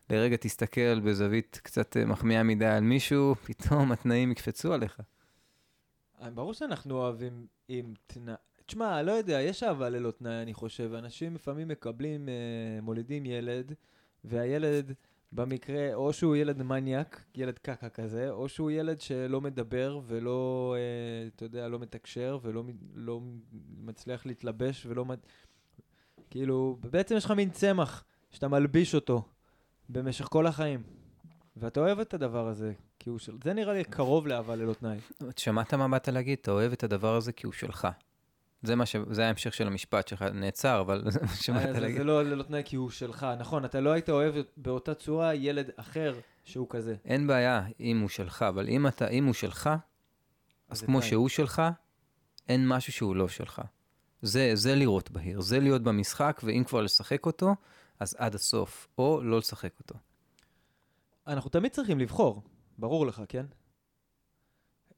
לרגע תסתכל בזווית קצת אה, מחמיאה מדי על מישהו, פתאום התנאים יקפצו עליך. אה, ברור שאנחנו אוהבים עם תנאי. תשמע, לא יודע, יש אהבה ללא תנאי, אני חושב. אנשים לפעמים מקבלים, אה, מולידים ילד, והילד, במקרה, או שהוא ילד מניאק, ילד קקה כזה, או שהוא ילד שלא מדבר ולא, אה, אתה יודע, לא מתקשר ולא לא מצליח להתלבש ולא... כאילו, בעצם יש לך מין צמח שאתה מלביש אותו במשך כל החיים. ואתה אוהב את הדבר הזה, כי הוא של... זה נראה לי קרוב לאהבה ללא תנאי. שמעת מה באת להגיד? אתה אוהב את הדבר הזה כי הוא שלך. זה, מה ש... זה ההמשך של המשפט שלך, נעצר, אבל זה מה שבאת אה, להגיד. זה לא ללא תנאי כי הוא שלך, נכון, אתה לא היית אוהב באותה צורה ילד אחר שהוא כזה. אין בעיה אם הוא שלך, אבל אם, אתה, אם הוא שלך, אז כמו תנאי. שהוא שלך, אין משהו שהוא לא שלך. זה, זה לראות בהיר, זה להיות במשחק, ואם כבר לשחק אותו, אז עד הסוף, או לא לשחק אותו. אנחנו תמיד צריכים לבחור, ברור לך, כן?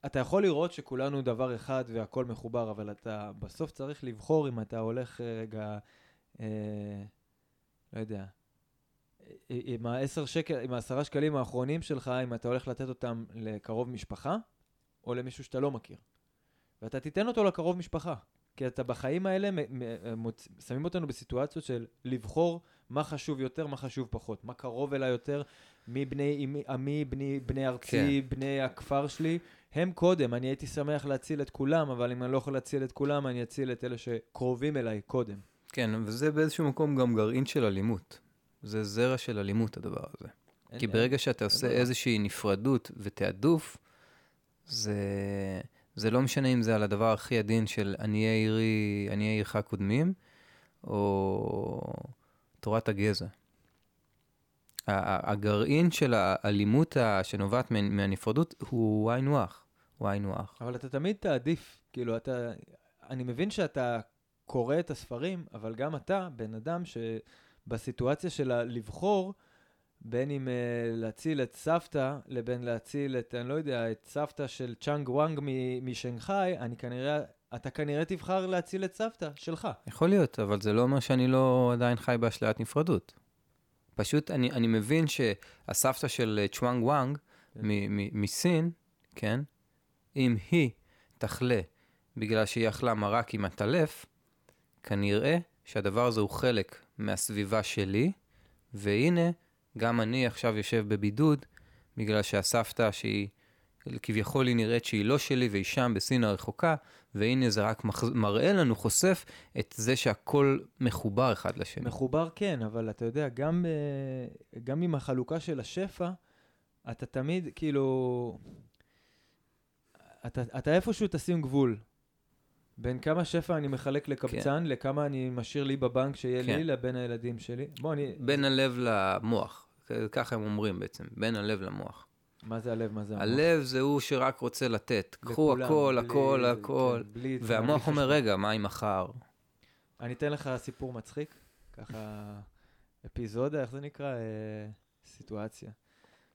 אתה יכול לראות שכולנו דבר אחד והכל מחובר, אבל אתה בסוף צריך לבחור אם אתה הולך אה, רגע, אה, לא יודע, אה, עם העשר שקל, עם העשרה שקלים האחרונים שלך, אם אתה הולך לתת אותם לקרוב משפחה, או למישהו שאתה לא מכיר. ואתה תיתן אותו לקרוב משפחה. כי אתה בחיים האלה מ- מ- מוצ... שמים אותנו בסיטואציות של לבחור מה חשוב יותר, מה חשוב פחות, מה קרוב אליי יותר, מי בני מי- עמי, בני, בני ארצי, בני הכפר שלי, הם קודם, אני הייתי שמח להציל את כולם, אבל אם אני לא יכול להציל את כולם, אני אציל את אלה שקרובים אליי קודם. כן, וזה באיזשהו מקום גם גרעין של אלימות. זה זרע של אלימות, הדבר הזה. אין- כי אין- ברגע שאתה עושה ברירה. איזושהי נפרדות ותעדוף, זה, זה לא משנה אם זה על הדבר הכי עדין של עניי עירי, עניי עירך קודמים, או תורת הגזע. הגרעין של האלימות שנובעת מה- מהנפרדות הוא היינו הך. הוא היינו הך. אבל אתה תמיד תעדיף, כאילו, אתה... אני מבין שאתה קורא את הספרים, אבל גם אתה, בן אדם שבסיטואציה של לבחור, בין אם uh, להציל את סבתא, לבין להציל את, אני לא יודע, את סבתא של צ'אנג וואנג משנגחאי, אני כנראה, אתה כנראה תבחר להציל את סבתא שלך. יכול להיות, אבל זה לא אומר שאני לא עדיין חי באשליית נפרדות. פשוט אני, אני מבין שהסבתא של אה, צ'ואנג וואנג כן. מסין, כן, אם היא תחלה בגלל שהיא אכלה מרק עם הטלף, כנראה שהדבר הזה הוא חלק מהסביבה שלי, והנה, גם אני עכשיו יושב בבידוד, בגלל שהסבתא שהיא, כביכול היא נראית שהיא לא שלי והיא שם בסין הרחוקה, והנה זה רק מח... מראה לנו, חושף את זה שהכל מחובר אחד לשני. מחובר כן, אבל אתה יודע, גם, אה, גם עם החלוקה של השפע, אתה תמיד, כאילו, אתה, אתה איפשהו תשים גבול. בין כמה שפע אני מחלק לקבצן, לכמה אני משאיר לי בבנק שיהיה כן. לי, לבין הילדים שלי. בוא, אני... בין הלב למוח, ככה הם אומרים בעצם, בין הלב למוח. מה זה הלב, מה זה המוח? הלב זה הוא שרק רוצה לתת, קחו הכל, הכל, הכל. כן, והמוח אומר. רגע, מה עם מחר? אני אתן לך סיפור מצחיק, ככה אפיזודה, איך זה נקרא? אה, סיטואציה.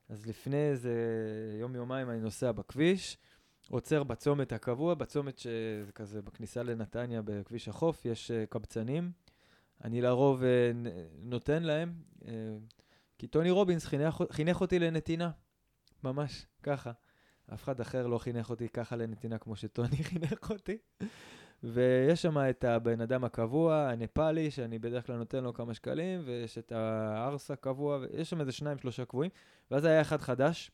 אז לפני איזה יום-יומיים אני נוסע בכביש, עוצר בצומת הקבוע, בצומת שזה כזה בכניסה לנתניה בכביש החוף, יש אה, קבצנים. אני לרוב אה, נותן להם, כי טוני רובינס חינך, חינך אותי לנתינה, ממש, ככה. אף אחד אחר לא חינך אותי ככה לנתינה כמו שטוני חינך אותי. ויש שם את הבן אדם הקבוע, הנפאלי, שאני בדרך כלל נותן לו כמה שקלים, ויש את הארס הקבוע, ויש שם איזה שניים, שלושה קבועים. ואז היה אחד חדש,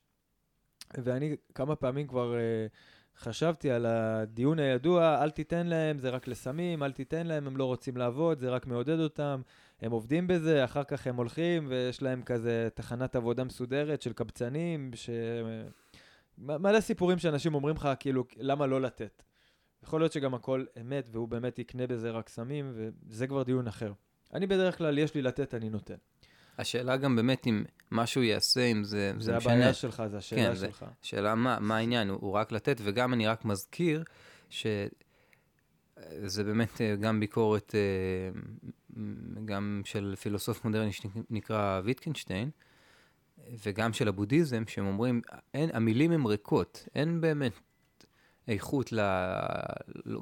ואני כמה פעמים כבר uh, חשבתי על הדיון הידוע, אל תיתן להם, זה רק לסמים, אל תיתן להם, הם לא רוצים לעבוד, זה רק מעודד אותם, הם עובדים בזה, אחר כך הם הולכים, ויש להם כזה תחנת עבודה מסודרת של קבצנים, ש... מלא סיפורים שאנשים אומרים לך, כאילו, למה לא לתת? יכול להיות שגם הכל אמת, והוא באמת יקנה בזה רק סמים, וזה כבר דיון אחר. אני בדרך כלל, יש לי לתת, אני נותן. השאלה גם באמת אם משהו יעשה, אם זה, זה, זה משנה. הבעיה שלך, זה השאלה כן, זה- שלך. שאלה מה, מה העניין, הוא, הוא רק לתת, וגם אני רק מזכיר שזה באמת אה, גם ביקורת, אה, גם של פילוסוף מודרני שנקרא ויטקנשטיין, וגם של הבודהיזם, שהם אומרים, אין, המילים הן ריקות, אין באמת איכות ל,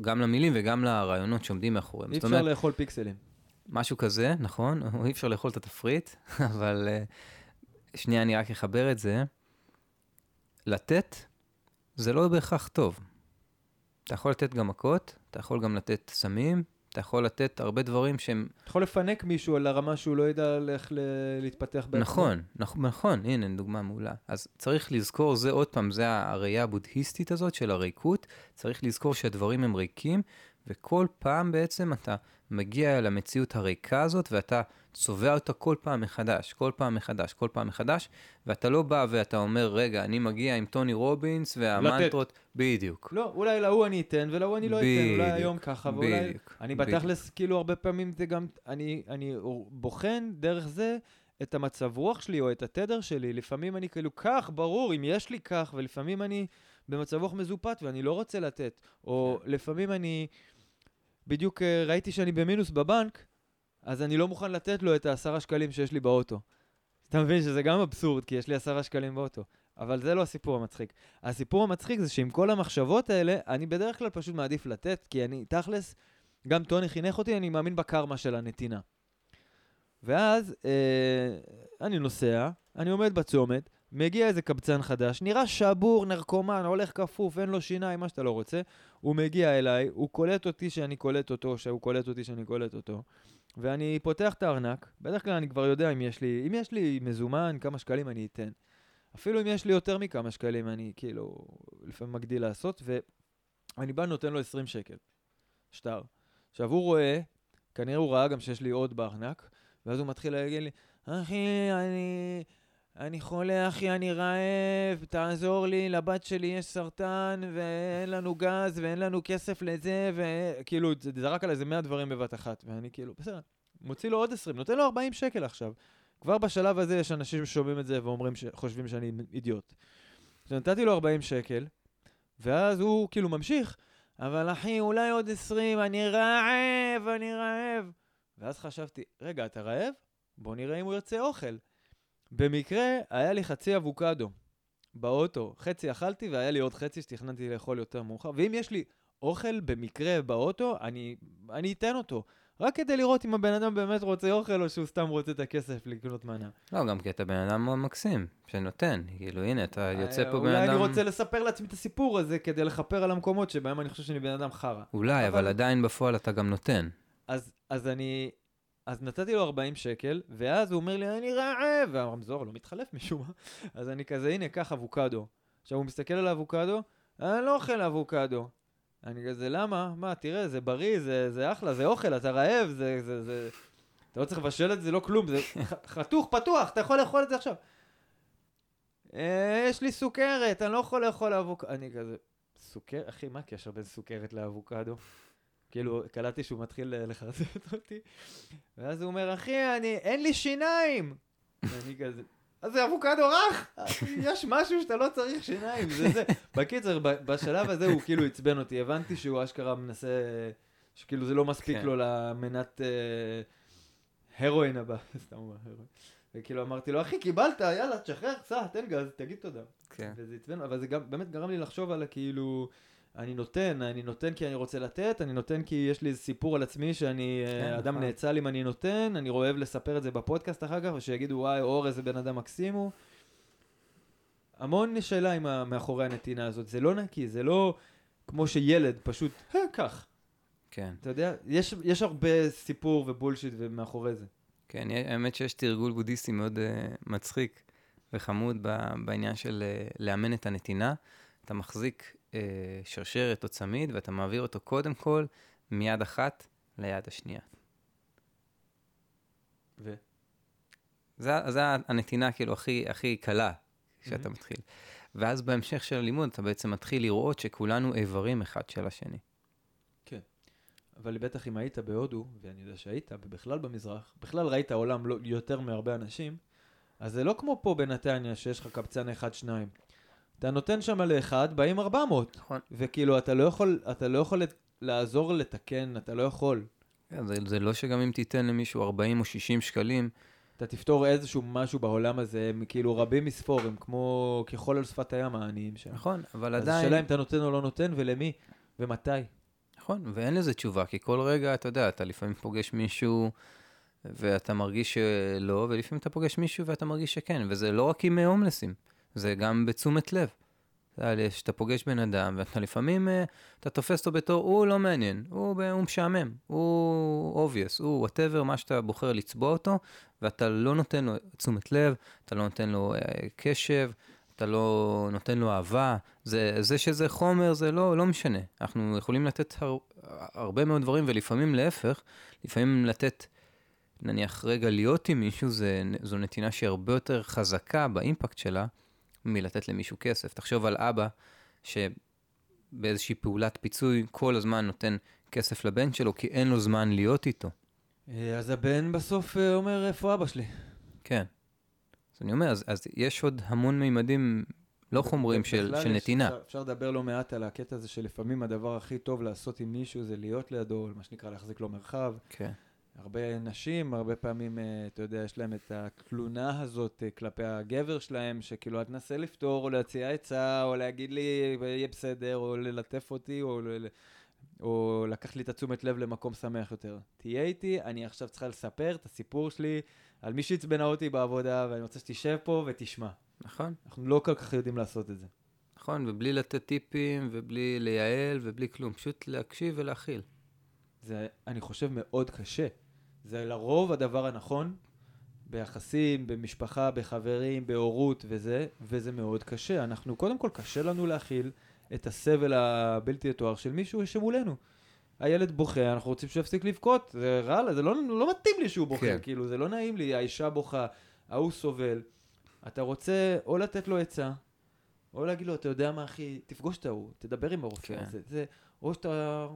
גם למילים וגם לרעיונות שעומדים מאחוריהם. אי אפשר אומרת, לאכול פיקסלים. משהו כזה, נכון, אי אפשר לאכול את התפריט, אבל אה, שנייה, אני רק אחבר את זה. לתת זה לא בהכרח טוב. אתה יכול לתת גם מכות, אתה יכול גם לתת סמים, אתה יכול לתת הרבה דברים שהם... אתה יכול לפנק מישהו על הרמה שהוא לא ידע איך ל- להתפתח בעצמו. נכון, נכון, נכון, הנה דוגמה מעולה. אז צריך לזכור, זה עוד פעם, זה הראייה הבודהיסטית הזאת של הריקות, צריך לזכור שהדברים הם ריקים, וכל פעם בעצם אתה מגיע אל המציאות הריקה הזאת, ואתה צובע אותה כל פעם מחדש, כל פעם מחדש, כל פעם מחדש, ואתה לא בא ואתה אומר, רגע, אני מגיע עם טוני רובינס והמנטרות, בדיוק. לא, אולי להוא אני אתן ולהוא אני לא אתן, אולי היום ככה, ואולי... בדיוק, אני. בתכלס, כאילו, הרבה פעמים זה גם... אני, אני בוחן דרך זה את המצב רוח שלי או את התדר שלי. לפעמים אני כאילו, כך, ברור, אם יש לי כך, ולפעמים אני במצב רוח מזופת ואני לא רוצה לתת. או כן. לפעמים אני... בדיוק אה, ראיתי שאני במינוס בבנק, אז אני לא מוכן לתת לו את העשרה שקלים שיש לי באוטו. אתה מבין שזה גם אבסורד, כי יש לי עשרה שקלים באוטו. אבל זה לא הסיפור המצחיק. הסיפור המצחיק זה שעם כל המחשבות האלה, אני בדרך כלל פשוט מעדיף לתת, כי אני, תכלס, גם טוני חינך אותי, אני מאמין בקרמה של הנתינה. ואז אה, אני נוסע, אני עומד בצומת, מגיע איזה קבצן חדש, נראה שבור, נרקומן, הולך כפוף, אין לו שיניים, מה שאתה לא רוצה. הוא מגיע אליי, הוא קולט אותי שאני קולט אותו, שהוא קולט אותי שאני קולט אותו. ואני פותח את הארנק, בדרך כלל אני כבר יודע אם יש לי, אם יש לי מזומן, כמה שקלים אני אתן. אפילו אם יש לי יותר מכמה שקלים, אני כאילו לפעמים מגדיל לעשות, ואני בא נותן לו 20 שקל, שטר. עכשיו הוא רואה, כנראה הוא ראה גם שיש לי עוד בארנק, ואז הוא מתחיל להגיד לי, אחי, אני, אני חולה, אחי, אני רעב, תעזור לי, לבת שלי יש סרטן, ואין לנו גז, ואין לנו כסף לזה, וכאילו, זה זרק על איזה 100 דברים בבת אחת, ואני כאילו, בסדר, מוציא לו עוד 20, נותן לו 40 שקל עכשיו. כבר בשלב הזה יש אנשים ששומעים את זה ואומרים, ש... חושבים שאני אידיוט. נתתי לו 40 שקל, ואז הוא כאילו ממשיך, אבל אחי, אולי עוד 20, אני רעב, אני רעב. ואז חשבתי, רגע, אתה רעב? בוא נראה אם הוא ירצה אוכל. במקרה, היה לי חצי אבוקדו באוטו. חצי אכלתי והיה לי עוד חצי שתכננתי לאכול יותר מאוחר. ואם יש לי אוכל במקרה באוטו, אני, אני אתן אותו. רק כדי לראות אם הבן אדם באמת רוצה אוכל או שהוא סתם רוצה את הכסף לקנות מנה. לא, גם כי אתה בן אדם מקסים, שנותן. כאילו, הנה, אתה יוצא פה בן אולי אדם... אני רוצה לספר לעצמי את הסיפור הזה כדי לכפר על המקומות שבהם אני חושב שאני בן אדם חרא. אולי, אבל עדיין בפועל אתה גם נותן. אז, אז אני... אז נתתי לו 40 שקל, ואז הוא אומר לי, אני רעב, והרמזור לא מתחלף משום מה. אז אני כזה, הנה, קח אבוקדו. עכשיו הוא מסתכל על האבוקדו, אני לא אוכל אבוקדו. אני כזה, למה? מה, תראה, זה בריא, זה, זה אחלה, זה אוכל, אתה רעב, זה, זה, זה... אתה לא צריך לבשל את זה, זה לא כלום, זה חתוך, פתוח, אתה יכול לאכול את זה עכשיו. אה, יש לי סוכרת, אני לא יכול לאכול אבוקדו. אני כזה, סוכרת? אחי, מה הקשר בין סוכרת לאבוקדו? כאילו, קלטתי שהוא מתחיל לחרצת אותי, ואז הוא אומר, אחי, אני, אין לי שיניים! ואני כזה, אז זה אבוקדו רך, יש משהו שאתה לא צריך שיניים, זה זה. בקיצר, בשלב הזה הוא כאילו עצבן אותי, הבנתי שהוא אשכרה מנסה, שכאילו זה לא מספיק כן. לו למנת אה, הרואין הבא, סתם אומר הרואין. וכאילו אמרתי לו, אחי, קיבלת, יאללה, תשחרר, סע, תן גז, תגיד תודה. כן. וזה עצבן, אבל זה גם, באמת גרם לי לחשוב על כאילו... אני נותן, אני נותן כי אני רוצה לתת, אני נותן כי יש לי איזה סיפור על עצמי שאני כן, אה, אדם נכון. נאצל אם אני נותן, אני אוהב לספר את זה בפודקאסט אחר כך, ושיגידו וואי, אור איזה בן אדם מקסים הוא. המון שאלה עם מאחורי הנתינה הזאת, זה לא נקי, זה לא כמו שילד פשוט, אה, קח. כן. אתה יודע, יש, יש הרבה סיפור ובולשיט ומאחורי זה. כן, האמת שיש תרגול בודהיסטי מאוד uh, מצחיק וחמוד בעניין של uh, לאמן את הנתינה. אתה מחזיק אה, שרשרת או צמיד, ואתה מעביר אותו קודם כל מיד אחת ליד השנייה. ו? זה, זה הנתינה כאילו הכי, הכי קלה כשאתה mm-hmm. מתחיל. ואז בהמשך של הלימוד אתה בעצם מתחיל לראות שכולנו איברים אחד של השני. כן. אבל בטח אם היית בהודו, ואני יודע שהיית, ובכלל במזרח, בכלל ראית עולם לא, יותר מהרבה אנשים, אז זה לא כמו פה בנתניה שיש לך קבצן אחד-שניים. אתה נותן שם לאחד, באים 400. נכון. וכאילו, אתה לא יכול, אתה לא יכול לעזור לתקן, אתה לא יכול. כן, זה, זה לא שגם אם תיתן למישהו 40 או 60 שקלים... אתה תפתור איזשהו משהו בעולם הזה, הם כאילו רבים מספור, הם כמו ככל על שפת הים העניים שם. נכון, אבל אז עדיין... אז השאלה אם אתה נותן או לא נותן, ולמי, ומתי. נכון, ואין לזה תשובה, כי כל רגע, אתה יודע, אתה לפעמים פוגש מישהו ואתה מרגיש שלא, ולפעמים אתה פוגש מישהו ואתה מרגיש שכן, וזה לא רק עם הומלסים. זה גם בתשומת לב. שאתה פוגש בן אדם, ואתה לפעמים, אה, אתה תופס אותו בתור, הוא לא מעניין, הוא, הוא משעמם, הוא obvious, הוא וואטאבר, מה שאתה בוחר לצבוע אותו, ואתה לא נותן לו תשומת לב, אתה לא נותן לו uh, קשב, אתה לא נותן לו אהבה, זה, זה שזה חומר, זה לא, לא משנה. אנחנו יכולים לתת הר, הרבה מאוד דברים, ולפעמים להפך, לפעמים לתת, נניח רגע להיות עם מישהו, זה, זו נתינה שהיא הרבה יותר חזקה באימפקט שלה, מלתת למישהו כסף. תחשוב על אבא שבאיזושהי פעולת פיצוי כל הזמן נותן כסף לבן שלו, כי אין לו זמן להיות איתו. אה, אז הבן בסוף אה, אומר, איפה אבא שלי? כן. אז אני אומר, אז, אז יש עוד המון מימדים לא חומרים של, של נתינה. אפשר, אפשר לדבר לא מעט על הקטע הזה שלפעמים הדבר הכי טוב לעשות עם מישהו זה להיות לידו, מה שנקרא להחזיק לו מרחב. כן. הרבה נשים, הרבה פעמים, אה, אתה יודע, יש להם את התלונה הזאת אה, כלפי הגבר שלהם, שכאילו, את תנסה לפתור, או להציע עצה, או להגיד לי, יהיה בסדר, או ללטף אותי, או, או לקחת לי את התשומת לב למקום שמח יותר. תהיה איתי, אני עכשיו צריכה לספר את הסיפור שלי על מי שעצבנה אותי בעבודה, ואני רוצה שתשב פה ותשמע. נכון. אנחנו לא כל כך יודעים לעשות את זה. נכון, ובלי לתת טיפים, ובלי לייעל, ובלי כלום, פשוט להקשיב ולהכיל. זה, אני חושב, מאוד קשה. זה לרוב הדבר הנכון ביחסים, במשפחה, בחברים, בהורות וזה, וזה מאוד קשה. אנחנו, קודם כל, קשה לנו להכיל את הסבל הבלתי יתואר של מישהו שמולנו. הילד בוכה, אנחנו רוצים שהוא יפסיק לבכות, זה רע, זה לא, לא מתאים לי שהוא בוכה, כן. כאילו, זה לא נעים לי, האישה בוכה, ההוא סובל. אתה רוצה או לתת לו עצה, או להגיד לו, אתה יודע מה, אחי, תפגוש את ההוא, תדבר עם הרופא כן. הזה, זה, או שאתה...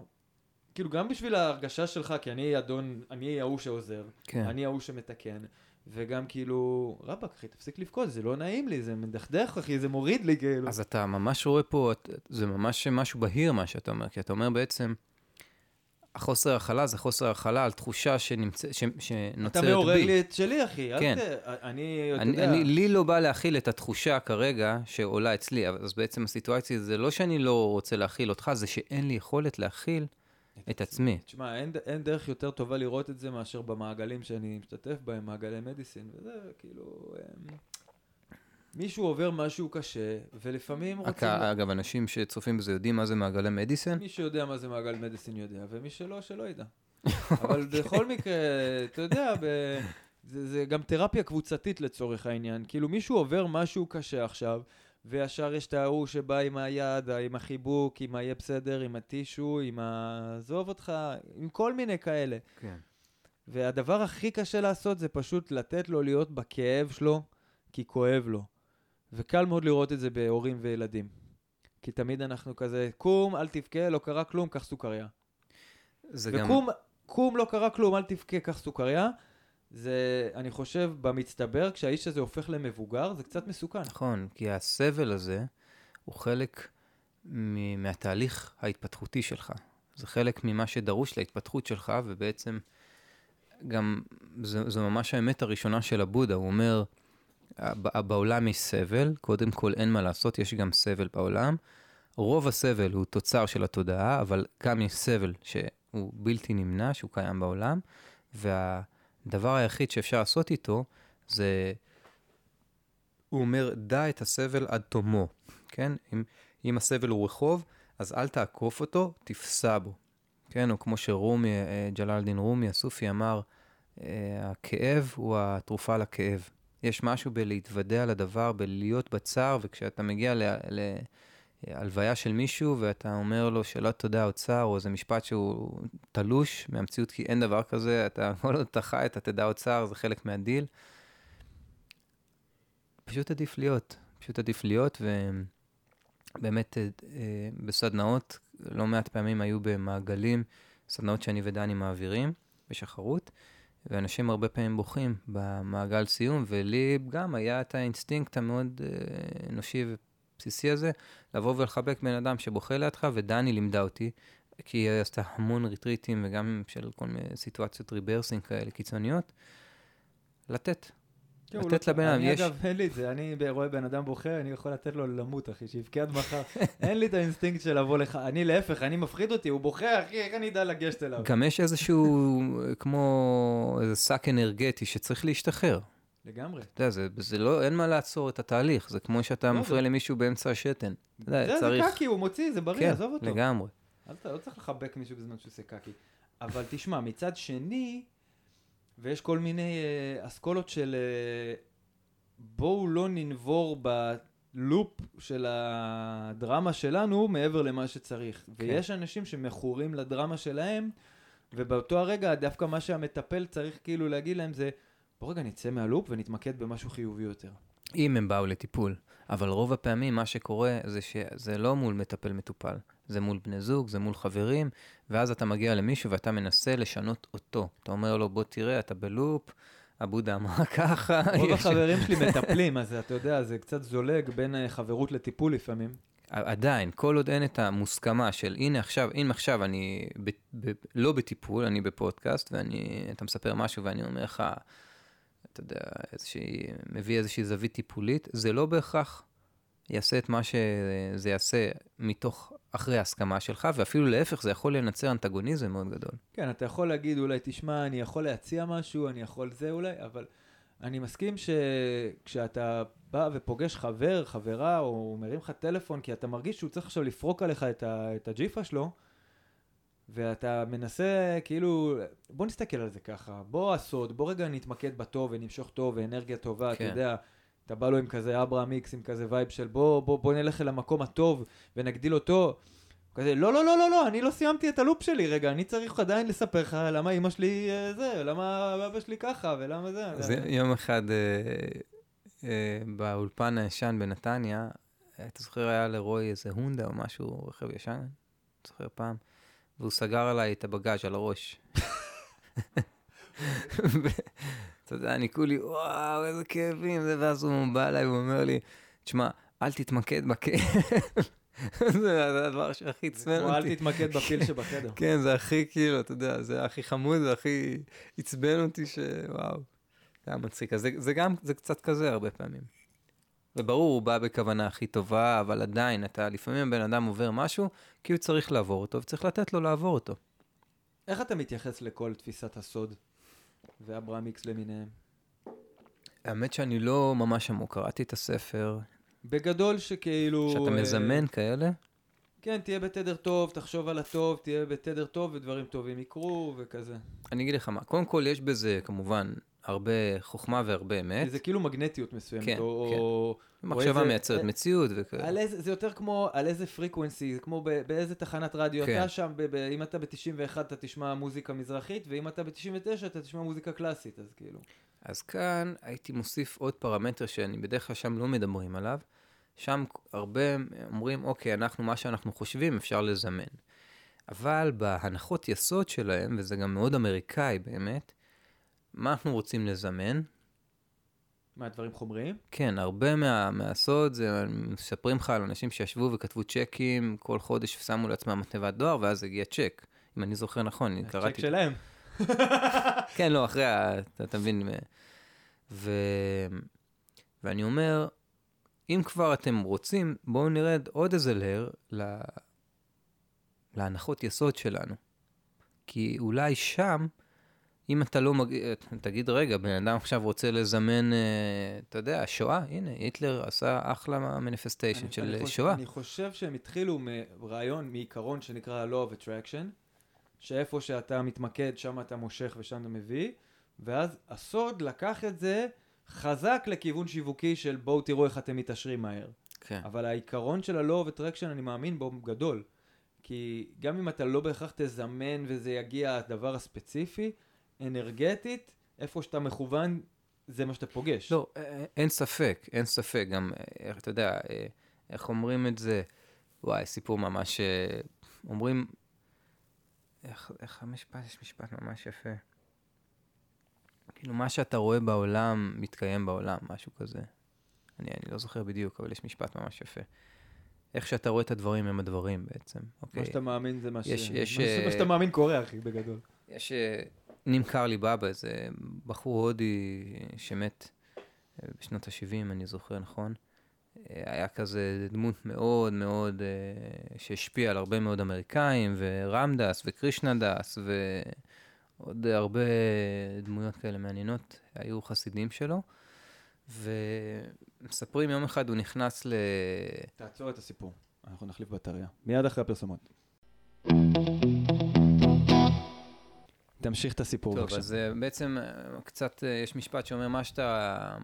כאילו, גם בשביל ההרגשה שלך, כי אני אדון, אני ההוא שעוזר, כן. אני ההוא שמתקן, וגם כאילו, רבאק, אחי, תפסיק לבכות, זה לא נעים לי, זה מדכדך, אחי, זה מוריד לי, כאילו. אז אתה ממש רואה פה, זה ממש משהו בהיר מה שאתה אומר, כי אתה אומר בעצם, החוסר הכלה זה חוסר הכלה על תחושה שנמצא, ש, אתה שנוצרת מעורר בי. לי את שלי, אחי, אל כן. ת... אני, אתה אני, יודע... אני, לי לא בא להכיל את התחושה כרגע שעולה אצלי, אז בעצם הסיטואציה זה לא שאני לא רוצה להכיל אותך, זה שאין לי יכולת להכיל את עצמי. תשמע, אין, אין דרך יותר טובה לראות את זה מאשר במעגלים שאני משתתף בהם, מעגלי מדיסין, וזה כאילו... אמ, מישהו עובר משהו קשה, ולפעמים רוצים... רק, אגב, אנשים שצופים בזה יודעים מה זה מעגלי מדיסן? מי שיודע מה זה מעגל מדיסין יודע, ומי שלא, שלא ידע. אבל בכל מקרה, אתה יודע, ב... זה, זה גם תרפיה קבוצתית לצורך העניין. כאילו מישהו עובר משהו קשה עכשיו, וישר יש את ההוא שבא עם היד, עם החיבוק, עם היהיה בסדר, עם הטישו, עם ה... עזוב אותך, עם כל מיני כאלה. כן. והדבר הכי קשה לעשות זה פשוט לתת לו להיות בכאב שלו, כי כואב לו. וקל מאוד לראות את זה בהורים וילדים. כי תמיד אנחנו כזה, קום, אל תבכה, לא קרה כלום, קח סוכריה. זה גם... וקום, קום, לא קרה כלום, אל תבכה, קח סוכריה. זה, אני חושב, במצטבר, כשהאיש הזה הופך למבוגר, זה קצת מסוכן. נכון, כי הסבל הזה הוא חלק מ- מהתהליך ההתפתחותי שלך. זה חלק ממה שדרוש להתפתחות שלך, ובעצם גם זו, זו ממש האמת הראשונה של הבודה. הוא אומר, "ב- בעולם יש סבל, קודם כל אין מה לעשות, יש גם סבל בעולם. רוב הסבל הוא תוצר של התודעה, אבל גם יש סבל שהוא בלתי נמנע, שהוא קיים בעולם, והדבר היחיד שאפשר לעשות איתו זה הוא אומר, דע את הסבל עד תומו, כן? אם, אם הסבל הוא רחוב, אז אל תעקוף אותו, תפסע בו, כן? או כמו שרומי, אה, ג'לאלדין רומי, הסופי, אמר, אה, הכאב הוא התרופה לכאב. יש משהו בלהתוודע לדבר, בלהיות בצער, וכשאתה מגיע ל... ל הלוויה של מישהו ואתה אומר לו שלא תדע עוד צער, או איזה משפט שהוא תלוש מהמציאות, כי אין דבר כזה, אתה כל עוד אתה חי, אתה תדע עוד צער, זה חלק מהדיל. פשוט עדיף להיות, פשוט עדיף להיות, ובאמת אה, אה, בסדנאות, לא מעט פעמים היו במעגלים, סדנאות שאני ודני מעבירים בשחרות, ואנשים הרבה פעמים בוכים במעגל סיום, ולי גם היה את האינסטינקט המאוד אה, אנושי ובסיסי הזה, לבוא ולחבק בן אדם שבוכה לידך, ודני לימדה אותי, כי היא עשתה המון ריטריטים וגם של כל מיני סיטואציות rebirthing כאלה קיצוניות, לתת. כן, לתת לא- לבן אדם, אני יש- אגב, אין לי את זה, אני רואה בן אדם בוכה, אני יכול לתת לו למות, אחי, שיבכה עד מחר. אין לי את האינסטינקט של לבוא לך, אני להפך, אני מפחיד אותי, הוא בוכה, אחי, איך אני אדע לגשת אליו? גם יש איזשהו, כמו איזה שק אנרגטי שצריך להשתחרר. לגמרי. אתה יודע, זה, זה לא, אין מה לעצור את התהליך, זה כמו שאתה לא, מפריע זה- למישהו באמצע השתן. אתה יודע, זה, זה צריך... קקי, הוא מוציא, זה בריא, כן, עזוב אותו. לגמרי. ת- לא צריך לחבק מישהו בזמן שהוא עושה קקי. אבל תשמע, מצד שני, ויש כל מיני אה, אסכולות של אה, בואו לא ננבור בלופ של הדרמה שלנו מעבר למה שצריך. כן. ויש אנשים שמכורים לדרמה שלהם, ובאותו הרגע דווקא מה שהמטפל צריך כאילו להגיד להם זה, בוא רגע נצא מהלופ ונתמקד במשהו חיובי יותר. אם הם באו לטיפול. אבל רוב הפעמים מה שקורה זה שזה לא מול מטפל מטופל, זה מול בני זוג, זה מול חברים, ואז אתה מגיע למישהו ואתה מנסה לשנות אותו. אתה אומר לו, בוא תראה, אתה בלופ, הבודה אמרה ככה. רוב יש- החברים שלי מטפלים, אז אתה יודע, זה קצת זולג בין אה, חברות לטיפול לפעמים. עדיין, כל עוד אין את המוסכמה של הנה עכשיו, אם עכשיו אני ב, ב, לא בטיפול, אני בפודקאסט, ואתה מספר משהו ואני אומר לך, אתה יודע, איזושהי, מביא איזושהי זווית טיפולית, זה לא בהכרח יעשה את מה שזה יעשה מתוך, אחרי ההסכמה שלך, ואפילו להפך, זה יכול לייצר אנטגוניזם מאוד גדול. כן, אתה יכול להגיד אולי, תשמע, אני יכול להציע משהו, אני יכול זה אולי, אבל אני מסכים שכשאתה בא ופוגש חבר, חברה, או מרים לך טלפון, כי אתה מרגיש שהוא צריך עכשיו לפרוק עליך את, ה... את הג'יפה שלו, ואתה מנסה, כאילו, בוא נסתכל על זה ככה, בוא הסוד, בוא רגע נתמקד בטוב ונמשוך טוב ואנרגיה טובה, אתה כן. יודע, אתה בא לו עם כזה אברהם היקס, עם כזה vibe של בוא, בוא, בוא נלך אל המקום הטוב ונגדיל אותו. כזה, לא, לא, לא, לא, לא, אני לא סיימתי את ה loop שלי, רגע, אני צריך עדיין לספר לך למה אמא שלי אה, זה, למה אבא שלי ככה, ולמה זה. אז יום אחד אה, אה, באולפן הישן בנתניה, אתה זוכר היה לרוי איזה הונדה או משהו, רכב ישן, אני זוכר פעם, והוא סגר עליי את הבגאז' על הראש. אתה יודע, אני כולי, וואו, איזה כאבים, ואז הוא בא אליי ואומר לי, תשמע, אל תתמקד בכאב. זה הדבר שהכי עצבן כמו, אל אותי. תתמקד בפיל שבחדר. כן, זה הכי כאילו, אתה יודע, זה הכי חמוד, זה הכי עצבן אותי שוואו. זה היה מצחיק. אז זה גם, זה קצת כזה הרבה פעמים. וברור, הוא בא בכוונה הכי טובה, אבל עדיין, אתה, לפעמים הבן אדם עובר משהו, כי הוא צריך לעבור אותו, וצריך לתת לו לעבור אותו. איך אתה מתייחס לכל תפיסת הסוד ואברהם מיקס למיניהם? האמת שאני לא ממש עמוק, קראתי את הספר, בגדול שכאילו... שאתה אה, מזמן כאלה, כן, תהיה בתדר טוב, תחשוב על הטוב, תהיה בתדר טוב ודברים טובים יקרו וכזה. אני אגיד לך מה, קודם כל יש בזה כמובן הרבה חוכמה והרבה אמת. זה כאילו מגנטיות מסוימת. כן, או, כן. או, מחשבה איזה- מייצרת אה, מציאות וכאלה. איזה, זה יותר כמו על איזה פריקוונסי, זה כמו ב, באיזה תחנת רדיו כן. אתה שם, ב, ב, אם אתה ב-91 אתה תשמע מוזיקה מזרחית, ואם אתה ב-99 אתה תשמע מוזיקה קלאסית, אז כאילו. אז כאן הייתי מוסיף עוד פרמטר שאני בדרך כלל שם לא מדברים עליו. שם הרבה אומרים, אוקיי, אנחנו, מה שאנחנו חושבים אפשר לזמן. אבל בהנחות יסוד שלהם, וזה גם מאוד אמריקאי באמת, מה אנחנו רוצים לזמן? מה, דברים חומריים? כן, הרבה מה, מהסוד זה, מספרים לך על אנשים שישבו וכתבו צ'קים כל חודש ושמו לעצמם תיבת דואר, ואז הגיע צ'ק. אם אני זוכר נכון, אני קראתי... שלהם. כן, לא, אחרי, ה- אתה, אתה מבין. ו... ואני אומר, אם כבר אתם רוצים, בואו נרד עוד איזה לר ל... להנחות יסוד שלנו. כי אולי שם, אם אתה לא מג... תגיד, רגע, בן אדם עכשיו רוצה לזמן, אה, אתה יודע, שואה, הנה, היטלר עשה אחלה מניפסטיישן של אני חושב- שואה. אני חושב שהם התחילו מרעיון, מעיקרון שנקרא law of attraction, שאיפה שאתה מתמקד, שם אתה מושך ושם אתה מביא, ואז הסוד לקח את זה חזק לכיוון שיווקי של בואו תראו איך אתם מתעשרים מהר. כן. אבל העיקרון של ה-law of attraction, אני מאמין בו גדול. כי גם אם אתה לא בהכרח תזמן וזה יגיע הדבר הספציפי, אנרגטית, איפה שאתה מכוון, זה מה שאתה פוגש. לא, אה, אין ספק, אין ספק. גם, אה, אתה יודע, אה, איך אומרים את זה? וואי, סיפור ממש... אה, אומרים... איך, איך המשפט? יש משפט ממש יפה. כאילו, מה שאתה רואה בעולם, מתקיים בעולם, משהו כזה. אני, אני לא זוכר בדיוק, אבל יש משפט ממש יפה. איך שאתה רואה את הדברים הם הדברים בעצם, אוקיי? מה שאתה מאמין זה מה ש... יש- יש, מה אה, שאתה מאמין קורה, אחי, בגדול. יש... אה, נמכר לי בבא, איזה בחור הודי שמת אה, בשנות ה-70, אני זוכר נכון. אה, היה כזה דמות מאוד מאוד אה, שהשפיעה על הרבה מאוד אמריקאים, ורמדס וקרישנדס ועוד הרבה דמויות כאלה מעניינות היו חסידים שלו. ומספרים יום אחד הוא נכנס ל... תעצור את הסיפור, אנחנו נחליף בטריה. מיד אחרי הפרסומות. תמשיך את הסיפור, טוב, בבקשה. אז אה, בעצם אה, קצת, אה, יש משפט שאומר מה שאתה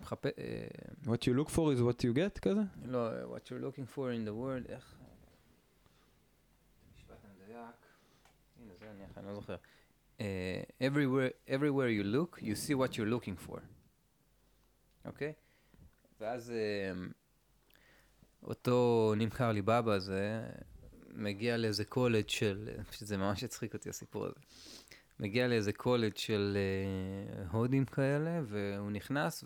מחפש... What you look for is what you get, כזה? לא, what you're looking for in the world, איך... משפט המדויק. הנה, זה אני אני לא זוכר. אה, everywhere, everywhere you look, you see what you're looking for. אוקיי? ואז אה, אותו נמכר לי בבא הזה, מגיע לאיזה קולג' של, פשוט זה ממש הצחיק אותי הסיפור הזה. מגיע לאיזה קולג' של אה, הודים כאלה, והוא נכנס,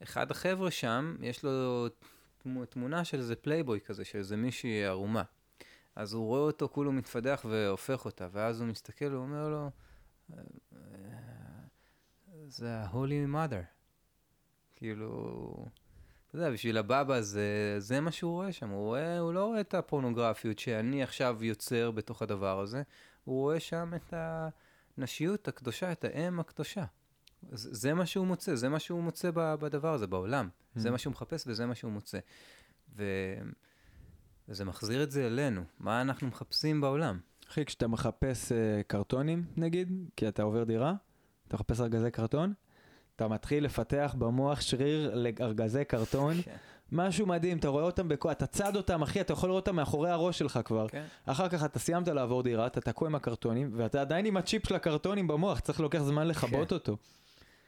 ואחד החבר'ה שם, יש לו תמו- תמונה של איזה פלייבוי כזה, של איזה מישהי ערומה. אז הוא רואה אותו כולו מתפדח והופך אותה, ואז הוא מסתכל ואומר לו, "אה, זה ה-Holy Mother. כאילו, אתה יודע, בשביל הבבא זה, זה מה שהוא רואה שם, הוא, רואה, הוא לא רואה את הפורנוגרפיות שאני עכשיו יוצר בתוך הדבר הזה, הוא רואה שם את הנשיות הקדושה, את האם הקדושה. זה, זה מה שהוא מוצא, זה מה שהוא מוצא בדבר הזה, בעולם. זה מה שהוא מחפש וזה מה שהוא מוצא. ו... וזה מחזיר את זה אלינו, מה אנחנו מחפשים בעולם. אחי, כשאתה מחפש אה, קרטונים, נגיד, כי אתה עובר דירה, אתה מחפש ארגזי קרטון, אתה מתחיל לפתח במוח שריר לארגזי קרטון, כן. משהו מדהים, אתה רואה אותם, בכוח, אתה צד אותם, אחי, אתה יכול לראות אותם מאחורי הראש שלך כבר. כן. אחר כך אתה סיימת לעבור דירה, אתה תקוע עם הקרטונים, ואתה עדיין עם הצ'יפ של הקרטונים במוח, צריך לוקח זמן לכבות כן. אותו.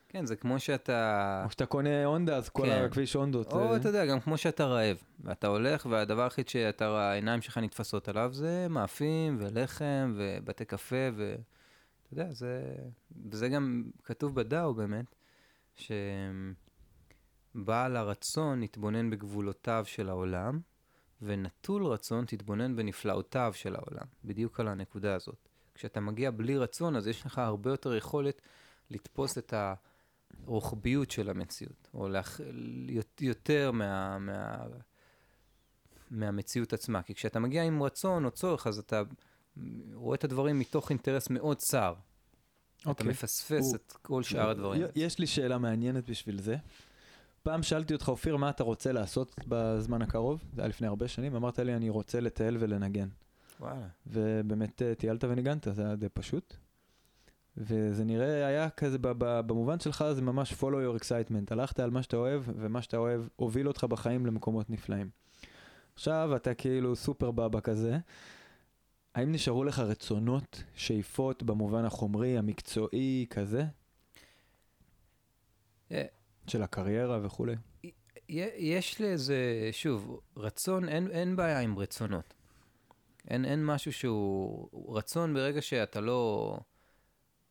כן, זה כמו שאתה... או שאתה קונה הונדה, אז כל כן. הכביש הונדות. או אה, אתה יודע, גם כמו שאתה רעב, ואתה הולך, והדבר היחיד שאתה, העיניים שלך נתפסות עליו זה מאפים ולחם ובתי קפה, ואתה יודע, זה, וזה גם כתוב בדאו באמת, שבעל הרצון יתבונן בגבולותיו של העולם, ונטול רצון תתבונן בנפלאותיו של העולם, בדיוק על הנקודה הזאת. כשאתה מגיע בלי רצון, אז יש לך הרבה יותר יכולת לתפוס את הרוחביות של המציאות, או לאח... יותר מה... מה... מהמציאות עצמה. כי כשאתה מגיע עם רצון או צורך, אז אתה רואה את הדברים מתוך אינטרס מאוד צר. אתה אוקיי. מפספס הוא- את כל שאר הדברים. יש לי שאלה מעניינת בשביל זה. פעם שאלתי אותך, אופיר, מה אתה רוצה לעשות בזמן הקרוב? זה היה לפני הרבה שנים, אמרת לי, אני רוצה לטייל ולנגן. וואלה. ובאמת אה, טיילת וניגנת, זה היה די פשוט. וזה נראה, היה כזה, במובן שלך זה ממש follow your excitement. הלכת על מה שאתה אוהב, ומה שאתה אוהב הוביל אותך בחיים למקומות נפלאים. עכשיו אתה כאילו סופר בבא כזה. האם נשארו לך רצונות, שאיפות במובן החומרי, המקצועי, כזה? אה, של הקריירה וכולי? יש לי איזה, שוב, רצון, אין, אין בעיה עם רצונות. אין, אין משהו שהוא... רצון ברגע שאתה לא...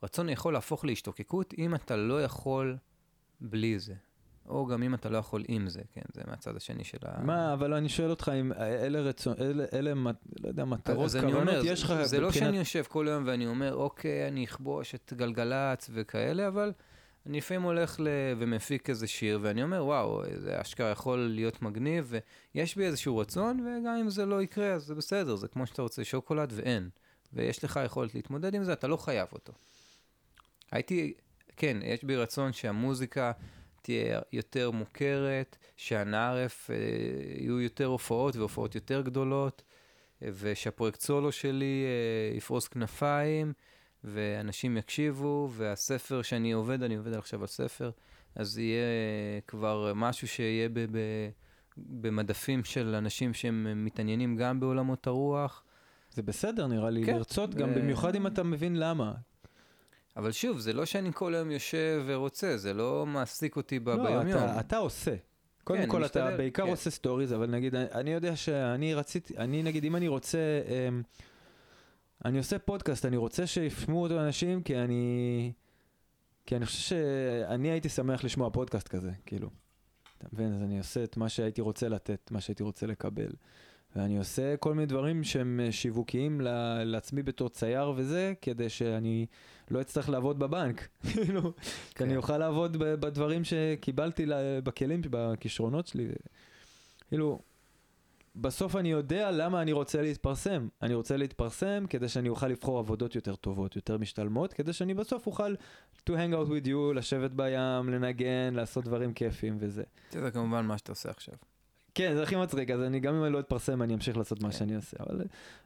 רצון יכול להפוך להשתוקקות אם אתה לא יכול בלי זה. או גם אם אתה לא יכול עם זה, כן, זה מהצד השני של ה... מה, אבל אני שואל אותך אם אלה רצון, אלה, אלה, לא יודע, מטרות, כוונות, יש לך זה, זה לא מבחינת- שאני יושב כל היום ואני אומר, אוקיי, אני אכבוש את גלגלצ וכאלה, אבל אני לפעמים הולך ל... ומפיק איזה שיר, ואני אומר, וואו, זה אשכרה יכול להיות מגניב, ויש בי איזשהו רצון, וגם אם זה לא יקרה, אז זה בסדר, זה כמו שאתה רוצה שוקולד ואין. ויש לך יכולת להתמודד עם זה, אתה לא חייב אותו. הייתי, כן, יש בי רצון שהמוזיקה תהיה יותר מוכרת, שהנערף אה, יהיו יותר הופעות והופעות יותר גדולות, אה, ושהפרויקט סולו שלי אה, יפרוס כנפיים, ואנשים יקשיבו, והספר שאני עובד, אני עובד עכשיו על ספר, אז יהיה כבר משהו שיהיה ב- ב- במדפים של אנשים שהם מתעניינים גם בעולמות הרוח. זה בסדר נראה לי, כן. לרצות גם, אה, במיוחד אם אתה מבין למה. אבל שוב, זה לא שאני כל היום יושב ורוצה, זה לא מעסיק אותי ב- לא, ביום-יום. אתה, אתה עושה. קודם כן, כל, אתה משתדל, בעיקר כן. עושה סטוריז, אבל נגיד, אני- אני יודע שאני רציתי, אני נגיד, אם אני רוצה, אמ, אני עושה פודקאסט, אני רוצה שישמעו אותו אנשים, כי אני, כי אני חושב שאני הייתי שמח לשמוע פודקאסט כזה, כאילו. אתה מבין? אז אני עושה את מה שהייתי רוצה לתת, מה שהייתי רוצה לקבל. ואני עושה כל מיני דברים שהם שיווקיים לעצמי בתור צייר וזה, כדי שאני לא אצטרך לעבוד בבנק. כאילו, כי כן. אני אוכל לעבוד בדברים שקיבלתי בכלים, בכישרונות שלי. כאילו, בסוף אני יודע למה אני רוצה להתפרסם. אני רוצה להתפרסם כדי שאני אוכל לבחור עבודות יותר טובות, יותר משתלמות, כדי שאני בסוף אוכל to hang out with you, לשבת בים, לנגן, לעשות דברים כיפים וזה. זה כמובן מה שאתה עושה עכשיו. כן, זה הכי מצחיק, אז אני גם אם אני לא אתפרסם, אני אמשיך לעשות מה כן. שאני עושה, אבל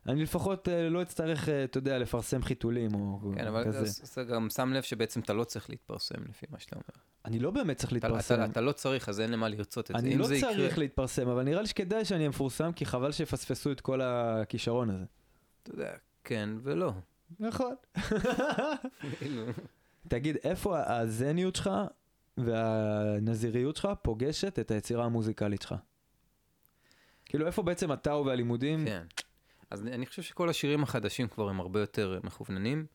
אני לפחות אה, לא אצטרך, אה, אתה יודע, לפרסם חיתולים או כן, או אבל כזה. אתה גם שם לב שבעצם אתה לא צריך להתפרסם לפי מה שאתה אומר. אני לא באמת צריך אתה- להתפרסם. אתה- לא צריך, אז אין למה לרצות את זה. אני לא צריך להתפרסם, אבל נראה לי שכדאי שאני אהיה מפורסם, כי חבל שיפספסו את כל הכישרון הזה. אתה יודע, כן ולא. נכון. תגיד, איפה הזניות שלך והנזיריות שלך פוגשת את היצירה המוזיקלית שלך? כאילו, איפה בעצם הטאו והלימודים? כן. אז אני- חושב שכל השירים החדשים כבר הם הרבה יותר מכווננים.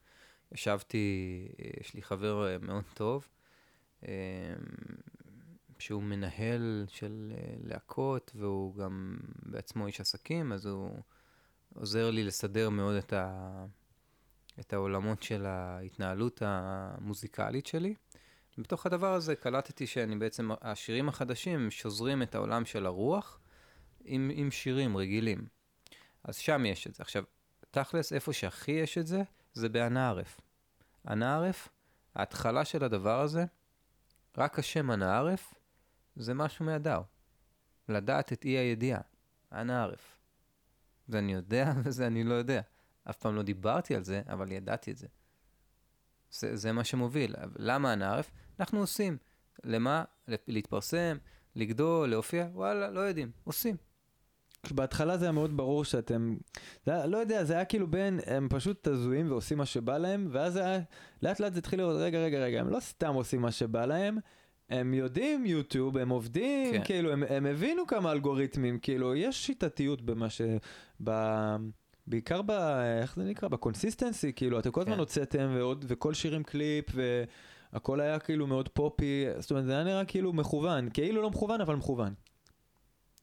ישבתי, יש לי חבר אה, מאוד טוב, אה, שהוא מנהל של אה, להקות, והוא גם בעצמו איש עסקים, אז הוא עוזר לי לסדר מאוד את, ה, את העולמות של ההתנהלות המוזיקלית שלי. בתוך הדבר הזה קלטתי שאני בעצם, השירים החדשים שוזרים את העולם של הרוח עם, עם שירים רגילים. אז שם יש את זה. עכשיו, תכלס, איפה שהכי יש את זה, זה באנערף. אנערף, ההתחלה של הדבר הזה, רק השם אנערף, זה משהו מהדאו. לדעת את אי הידיעה. אנערף. זה אני יודע וזה אני לא יודע. אף פעם לא דיברתי על זה, אבל ידעתי את זה. זה, זה מה שמוביל. למה אנערף? אנחנו עושים. למה? להתפרסם, לגדול, להופיע? וואלה, לא יודעים. עושים. בהתחלה זה היה מאוד ברור שאתם, זה היה, לא יודע, זה היה כאילו בין, הם פשוט הזויים ועושים מה שבא להם, ואז היה, לאט לאט זה התחיל לראות, רגע, רגע, רגע, הם לא סתם עושים מה שבא להם, הם יודעים יוטיוב, הם עובדים, כן. כאילו, הם, הם הבינו כמה אלגוריתמים, כאילו, יש שיטתיות במה ש... ב... בעיקר ב... איך זה נקרא? ב consistency, כאילו, אתם כל הזמן כן. הוצאתם, ועוד, וכל שיר עם קליפ, והכל היה כאילו מאוד poppy, זאת אומרת, זה היה נראה כאילו מכוון, כאילו לא מכוון, אבל מכוון.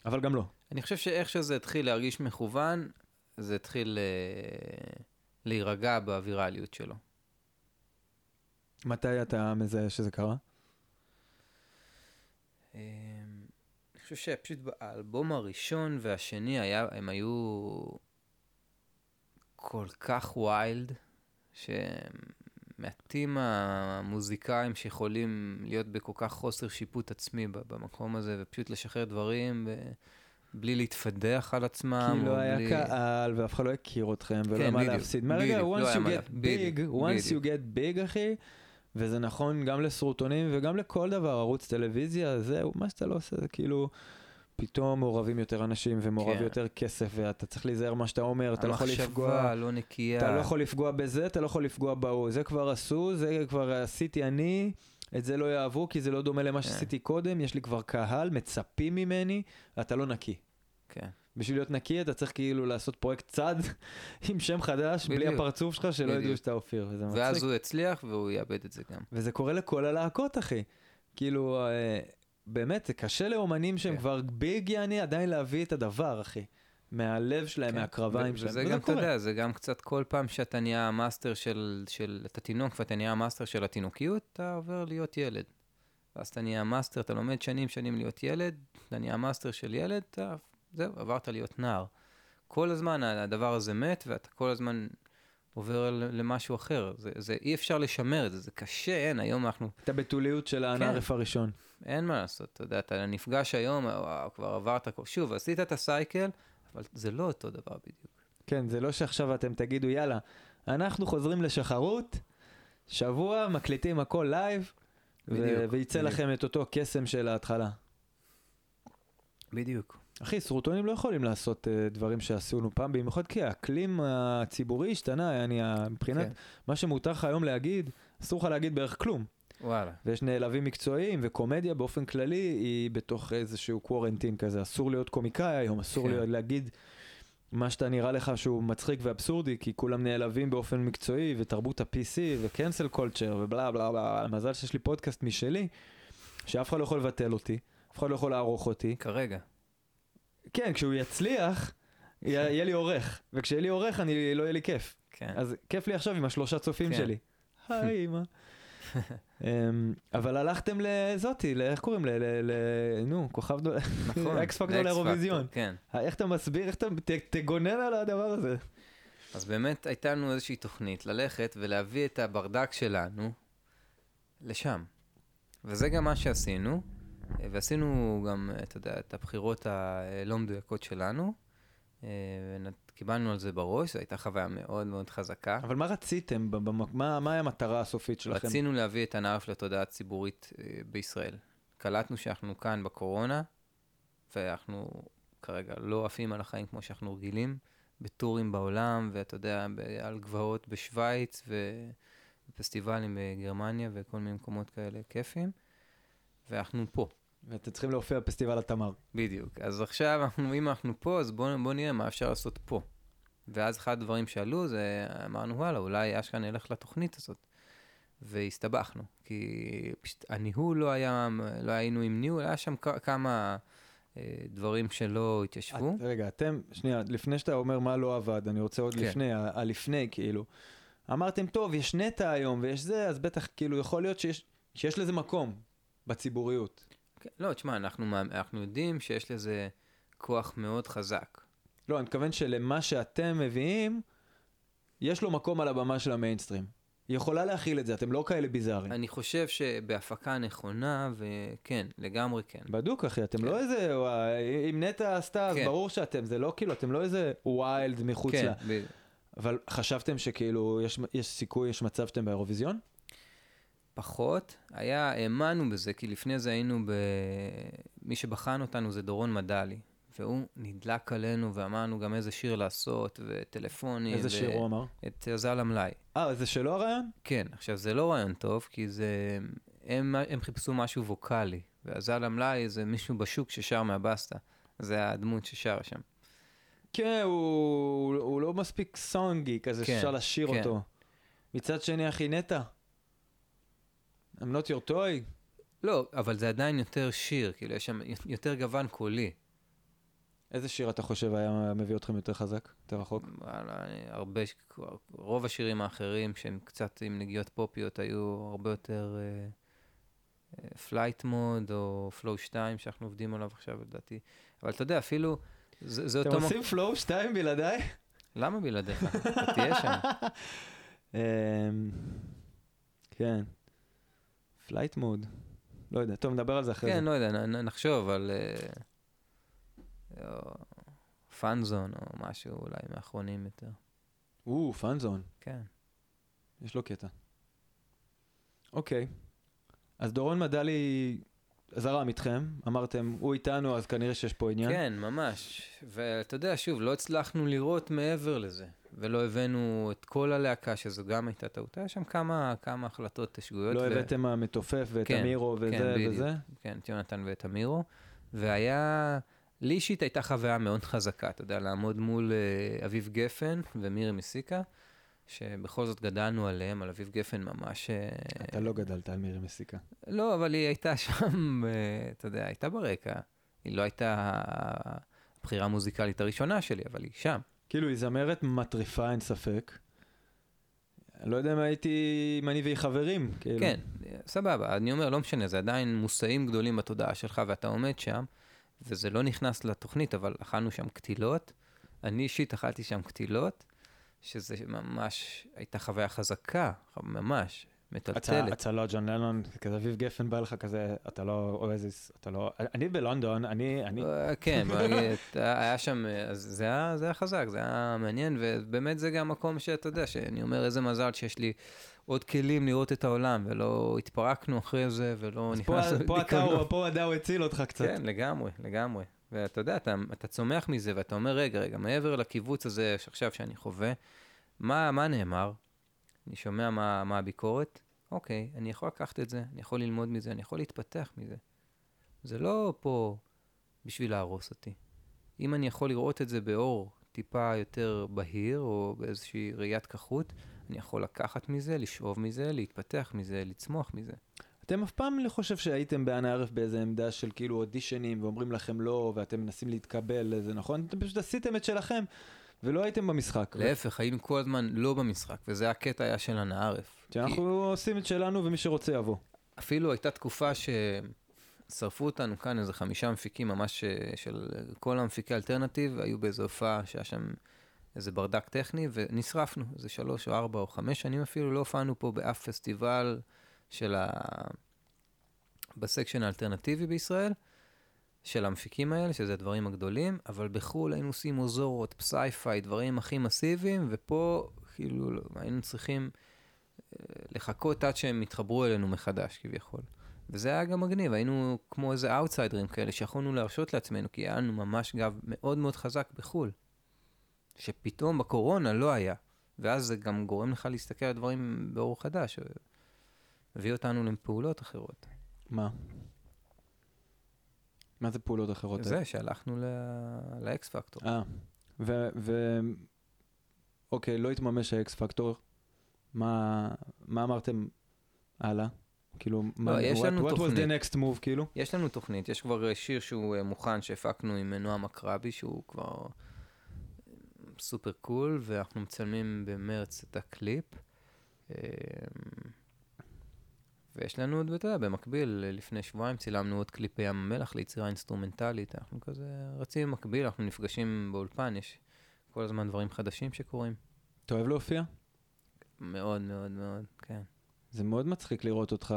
אבל גם לא. אני חושב שאיך שזה התחיל להרגיש מכוון, זה התחיל אה, להירגע בווירליות שלו. מתי אתה מזהה שזה קרה? אמ, אני חושב שפשוט באלבום הראשון והשני היה, הם היו כל כך ויילד, שמעטים המוזיקאים שיכולים להיות בכל כך חוסר שיפוט עצמי במקום הזה, ופשוט לשחרר דברים. ו... בלי להתפדח על עצמם. כי לא היה בלי... קהל ואף אחד לא הכיר אתכם ולא כן, מה להפסיד. מהרגע, once לא you get big, once you get big, אחי, וזה נכון גם לסרוטונים וגם לכל דבר, ערוץ טלוויזיה, זהו, מה שאתה לא עושה, זה כאילו... פתאום מעורבים יותר אנשים ומעורב כן. יותר כסף ואתה צריך להיזהר מה שאתה אומר, אתה לא יכול לפגוע, המחשבה לא נקייה, אתה לא יכול לפגוע בזה, אתה לא יכול לפגוע בהוא, זה כבר עשו, זה כבר עשיתי אני, את זה לא יאהבו כי זה לא דומה למה כן. שעשיתי קודם, יש לי כבר קהל, מצפים ממני, אתה לא נקי. כן. בשביל להיות נקי אתה צריך כאילו לעשות פרויקט צד עם שם חדש. בלי הפרצוף שלך שלא ידעו שאתה אופיר, וזה מצחיק. ואז הוא יצליח והוא יאבד את זה גם. וזה קורה לכל הלהקות, אחי. כאילו, אה, באמת, זה קשה לאומנים שהם כן. כבר big יעני עדיין להביא את הדבר, אחי. מהלב שלהם, כן. מהקרביים שלהם, וזה גם, אתה יודע, זה גם קצת כל פעם שאתה נהיה ה master של, של, אתה תינוק ואתה נהיה ה master של התינוקיות, אתה עובר להיות ילד. ואז אתה נהיה ה master, אתה לומד שנים שנים להיות ילד, אתה נהיה ה master של ילד, אתה, זהו, עברת להיות נער. כל הזמן הדבר הזה מת, ואתה כל הזמן עובר למשהו אחר. זה, זה אי אפשר לשמר את זה, זה קשה, אין, היום אנחנו... את הבתוליות של הנערות כן. הראשון. אין מה לעשות, אתה יודע, אתה נפגש היום, כבר עברת, שוב, עשית את ה cycle, אבל זה לא אותו דבר בדיוק. כן, זה לא שעכשיו אתם תגידו, יאללה, אנחנו חוזרים לשחרות, שבוע, מקליטים הכל live, ו- וייצא בדיוק. לכם את אותו קסם של ההתחלה. בדיוק. אחי, סרטונים לא יכולים לעשות uh, דברים שעשינו פעם, במיוחד כי האקלים הציבורי השתנה, אני, מבחינת כן. מה שמותר לך היום להגיד, אסור לך להגיד בערך כלום. וואלה. ויש נעלבים מקצועיים, וקומדיה באופן כללי היא בתוך איזשהו quarantine כזה. אסור להיות קומיקאי היום, אסור כן. להיות, להגיד מה שאתה נראה לך שהוא מצחיק ואבסורדי, כי כולם נעלבים באופן מקצועי, ותרבות ה-PC, ו cancel culture, ובלה בלה בלה. מזל שיש לי פודקאסט משלי, שאף אחד לא יכול לבטל אותי, אף אחד לא יכול לערוך אותי. כרגע. כן, כשהוא יצליח, יהיה לי עורך, וכשיהיה לי עורך, אני לא יהיה לי כיף. כן. אז כיף לי עכשיו עם השלושה צופים כן. שלי. היי, אמא. אמ, אבל הלכתם לזאתי, איך קוראים ל... נו, כוכב... נכון. אקס פקטור לאירוויזיון. כן. איך אתה מסביר, איך אתה... תגונן על הדבר הזה. אז באמת הייתה לנו איזושהי תוכנית ללכת ולהביא את הברדק שלנו לשם. וזה גם מה שעשינו, ועשינו גם, אתה יודע, את הבחירות הלא מדויקות שלנו. קיבלנו על זה בראש, זו הייתה חוויה מאוד מאוד חזקה. אבל מה רציתם? מה, מה המטרה הסופית שלכם? רצינו להביא את הנערף לתודעה הציבורית אה, בישראל. קלטנו שאנחנו כאן בקורונה, ואנחנו כרגע לא עפים על החיים כמו שאנחנו רגילים, בטורים בעולם, ואתה יודע, על גבעות בשוויץ, ופסטיבלים בגרמניה, וכל מיני מקומות כאלה כיפים, ואנחנו פה. ואתם צריכים להופיע בפסטיבל התמר. בדיוק. אז עכשיו, אנחנו, אם אנחנו פה, אז בואו בוא נראה מה אפשר לעשות פה. ואז אחד הדברים שעלו זה, אמרנו, וואלה, אולי אשכרה נלך לתוכנית הזאת. והסתבכנו, כי פשוט הניהול לא היה, לא היינו עם ניהול, היה שם כמה אה, דברים שלא התיישבו. את, רגע, אתם, שנייה, לפני שאתה אומר מה לא עבד, אני רוצה עוד כן. לפני, הלפני כאילו. אמרתם, טוב, יש נטע היום ויש זה, אז בטח, כאילו, יכול להיות שיש, שיש לזה מקום בציבוריות. כן, לא, תשמע, אנחנו, אנחנו יודעים שיש לזה כוח מאוד חזק. לא, אני מתכוון שלמה שאתם מביאים, יש לו מקום על הבמה של המיינסטרים. היא יכולה להכיל את זה, אתם לא כאלה ביזאריים. אני חושב שבהפקה נכונה, וכן, לגמרי כן. בדוק, אחי, אתם כן. לא איזה, אם נטע עשתה, אז כן. ברור שאתם, זה לא כאילו, אתם לא איזה wild מחוץ כן, ל... ב... אבל חשבתם שכאילו יש, יש סיכוי, יש מצב שאתם באירוויזיון? פחות. היה, האמנו בזה, כי לפני זה היינו ב... מי שבחן אותנו זה דורון מדלי. והוא נדלק עלינו ואמרנו גם איזה שיר לעשות, וטלפונים. איזה ו... שיר הוא אמר? את זל המלאי. אה, זה שלו הרעיון? כן, עכשיו זה לא רעיון טוב, כי זה... הם, הם חיפשו משהו ווקאלי, והזל המלאי זה מישהו בשוק ששר מהבסטה. זה הדמות ששרה שם. כן, הוא, הוא לא מספיק סונגי כזה כן, שאפשר לשיר כן. אותו. מצד שני, אחי, נטע. I'm not your toy. לא, אבל זה עדיין יותר שיר, כאילו יש שם יותר גוון קולי. איזה שיר אתה חושב היה מביא אתכם יותר חזק, יותר רחוק? וואלה, הרבה, רוב השירים האחרים שהם קצת עם נגיעות פופיות היו הרבה יותר flight mode או flow 2 שאנחנו עובדים עליו עכשיו לדעתי. אבל אתה יודע, אפילו, זה, זה אתם אותו... עושים flow 2 בלעדיי? למה בלעדיך? אתה תהיה שם. אמ, כן. flight mode. לא יודע, טוב, נדבר על זה אחרי כן, זה. לא יודע, נ- נחשוב על פאנזון או משהו אולי מאחרונים יותר. או, פאנזון. כן. יש לו קטע. אוקיי. אז דורון מדלי זרם איתכם, אמרתם, הוא איתנו, אז כנראה שיש פה עניין. כן, ממש. ואתה יודע, שוב, לא הצלחנו לראות מעבר לזה, ולא הבאנו את כל הלהקה, שזו גם הייתה טעות. היה שם כמה, כמה החלטות שגויות. לא ו- הבאתם המתופף ואת כן, אמירו כן, וזה בדיוק. וזה? כן, את יונתן ואת אמירו. והיה, לי אישית הייתה חוויה מאוד חזקה, אתה יודע, לעמוד מול אה, אביב גפן ומירי מסיקה, שבכל זאת גדלנו עליהם, על אביב גפן ממש... אה, אתה לא גדלת על מירי מסיקה. לא, אבל היא הייתה שם, אה, אתה יודע, הייתה ברקע. היא לא הייתה הבחירה המוזיקלית הראשונה שלי, אבל היא שם. כאילו, היא זמרת מטריפה, אין ספק. לא יודע אם הייתי, אם אני והיא חברים. כאילו. כן, סבבה, אני אומר, לא משנה, זה עדיין מושאים גדולים בתודעה שלך, ואתה עומד שם, וזה לא נכנס לתוכנית, אבל אכלנו שם קטילות. אני אישית אכלתי שם קטילות, שזה ממש, הייתה חוויה חזקה, ממש, מטלטלת. אתה לא ג'ון לנון, כזה אביב גפן בא לך כזה, אתה לא אוהזיס, אתה לא... אני בלונדון, אני... אני... אה, כן, היה שם, אז זה היה, זה היה חזק, זה היה מעניין, ובאמת זה גם מקום שאתה יודע, שאני אומר איזה מזל שיש לי עוד כלים לראות את העולם, ולא התפרקנו אחרי זה, ולא אז פה, נכנסנו פה אתה. פה הדאו הציל אותך קצת. כן, לגמרי, לגמרי. ואתה יודע, אתה, אתה צומח מזה, ואתה אומר, רגע, רגע, מעבר לקיבוץ הזה שעכשיו שאני חווה, מה, מה נאמר? אני שומע מה, מה הביקורת, אוקיי, אני יכול לקחת את זה, אני יכול ללמוד מזה, אני יכול להתפתח מזה. זה לא פה בשביל להרוס אותי. אם אני יכול לראות את זה באור טיפה יותר בהיר, או באיזושהי ראיית כחות, אני יכול לקחת מזה, לשאוב מזה, להתפתח מזה, לצמוח מזה. אתם אף פעם לא חושב שהייתם באנה ערף באיזה עמדה של כאילו אודישנים ואומרים לכם לא ואתם מנסים להתקבל לזה, נכון? אתם פשוט עשיתם את שלכם ולא הייתם במשחק. להפך, היינו כל הזמן לא במשחק, וזה הקטע היה של הנערף. כי שאנחנו עושים את שלנו ומי שרוצה יבוא. אפילו הייתה תקופה ששרפו אותנו כאן איזה חמישה מפיקים ממש אה, של כל המפיקי אלטרנטיב, היו באיזו הופעה שהיה שם איזה ברדק טכני, ונשרפנו, איזה שלוש או ארבע או חמש שנים אפילו, לא הופענו פה באף פסטיבל של ה... ב section האלטרנטיבי בישראל, של המפיקים האלה, שזה הדברים הגדולים, אבל בחו"ל היינו עושים Ozora ות, Psy-Fi, דברים הכי מסיביים, ופה כאילו לא, היינו צריכים אה, לחכות עד שהם יתחברו אלינו מחדש כביכול. וזה היה גם מגניב, היינו כמו איזה אאוטסיידרים כאלה שיכולנו להרשות לעצמנו, כי היה לנו ממש גב מאוד מאוד חזק בחו"ל. שפתאום בקורונה לא היה, ואז זה גם גורם לך להסתכל על דברים באור חדש, הביא אותנו לפעולות אחרות. מה? מה זה פעולות אחרות? זה שהלכנו לאקס פקטור. אה, ו... ו... אוקיי, לא התממש האקס פקטור. מה, מה אמרתם הלאה? כאילו, מה, יש what, לנו what was תוכנית. the next move, כאילו? יש לנו תוכנית, יש כבר שיר שהוא אה, מוכן שהפקנו עם אה, נועם אקרבי, שהוא כבר אה, super cool, ואנחנו מצלמים במרץ את הקליפ. ויש לנו עוד, אתה יודע, במקביל, לפני שבועיים צילמנו עוד קליפ בים המלח ליצירה אינסטרומנטלית. אנחנו כזה רצים במקביל, אנחנו נפגשים באולפן, יש כל הזמן דברים חדשים שקורים. אתה אוהב להופיע? מאוד מאוד מאוד, כן. זה מאוד מצחיק לראות אותך,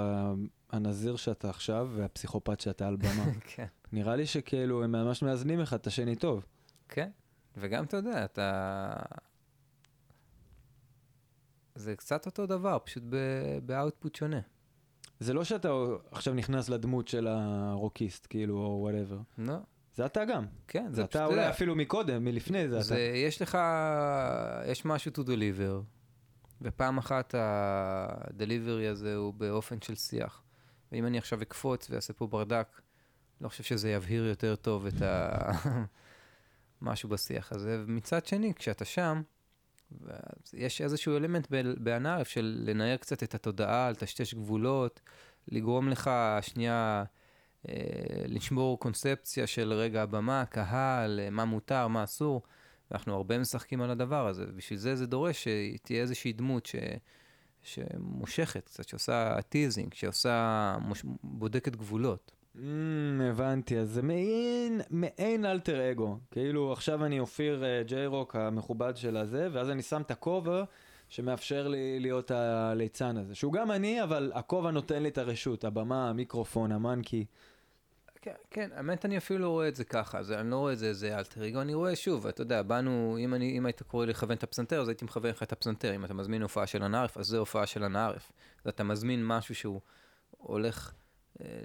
הנזיר שאתה עכשיו והפסיכופת שאתה על במה. כן. נראה לי שכאילו הם ממש מאזנים אחד את השני טוב. כן, וגם אתה יודע, אתה... זה קצת אותו דבר, פשוט ב output שונה. זה לא שאתה עכשיו נכנס לדמות של הרוקיסט, כאילו, או whatever. לא, זה אתה גם. כן, זה זה אתה אולי אפילו מקודם, מלפני זה זה, אתה. יש לך, יש משהו to deliver, ופעם אחת ה-delivery הזה הוא באופן של שיח. ואם אני עכשיו אקפוץ ואעשה פה ברדק, לא חושב שזה יבהיר יותר טוב את ה... משהו בשיח הזה. ומצד שני, כשאתה שם, יש איזשהו אלמנט באנערף של לנער קצת את התודעה, לטשטש גבולות, לגרום לך שנייה אה, לשמור קונספציה של רגע הבמה, קהל, אה, מה מותר, מה אסור. אנחנו הרבה משחקים על הדבר הזה, ובשביל זה זה דורש שתהיה איזושהי דמות ש... שמושכת קצת, שעושה teasing, שעושה, מוש... בודקת גבולות. Mm, הבנתי, אז זה מעין, מעין אלטר אגו. כאילו עכשיו אני אופיר אה, ג'יי רוק המכובד של הזה, ואז אני שם את הכובע שמאפשר לי להיות הליצן הזה. שהוא גם אני, אבל הכובע נותן לי את הרשות, הבמה, המיקרופון, ה monkey. כן, כן, האמת אני אפילו לא רואה את זה ככה, זה, אני לא רואה את זה איזה אלטר אגו, אני רואה שוב, אתה יודע, באנו, אם, אני, אם היית קורא לי לכוון את הפסנתר, אז הייתי מכוון לך את הפסנתר, אם אתה מזמין הופעה של הנערף, אז זה הופעה של הנערף. אז אתה מזמין משהו שהוא הולך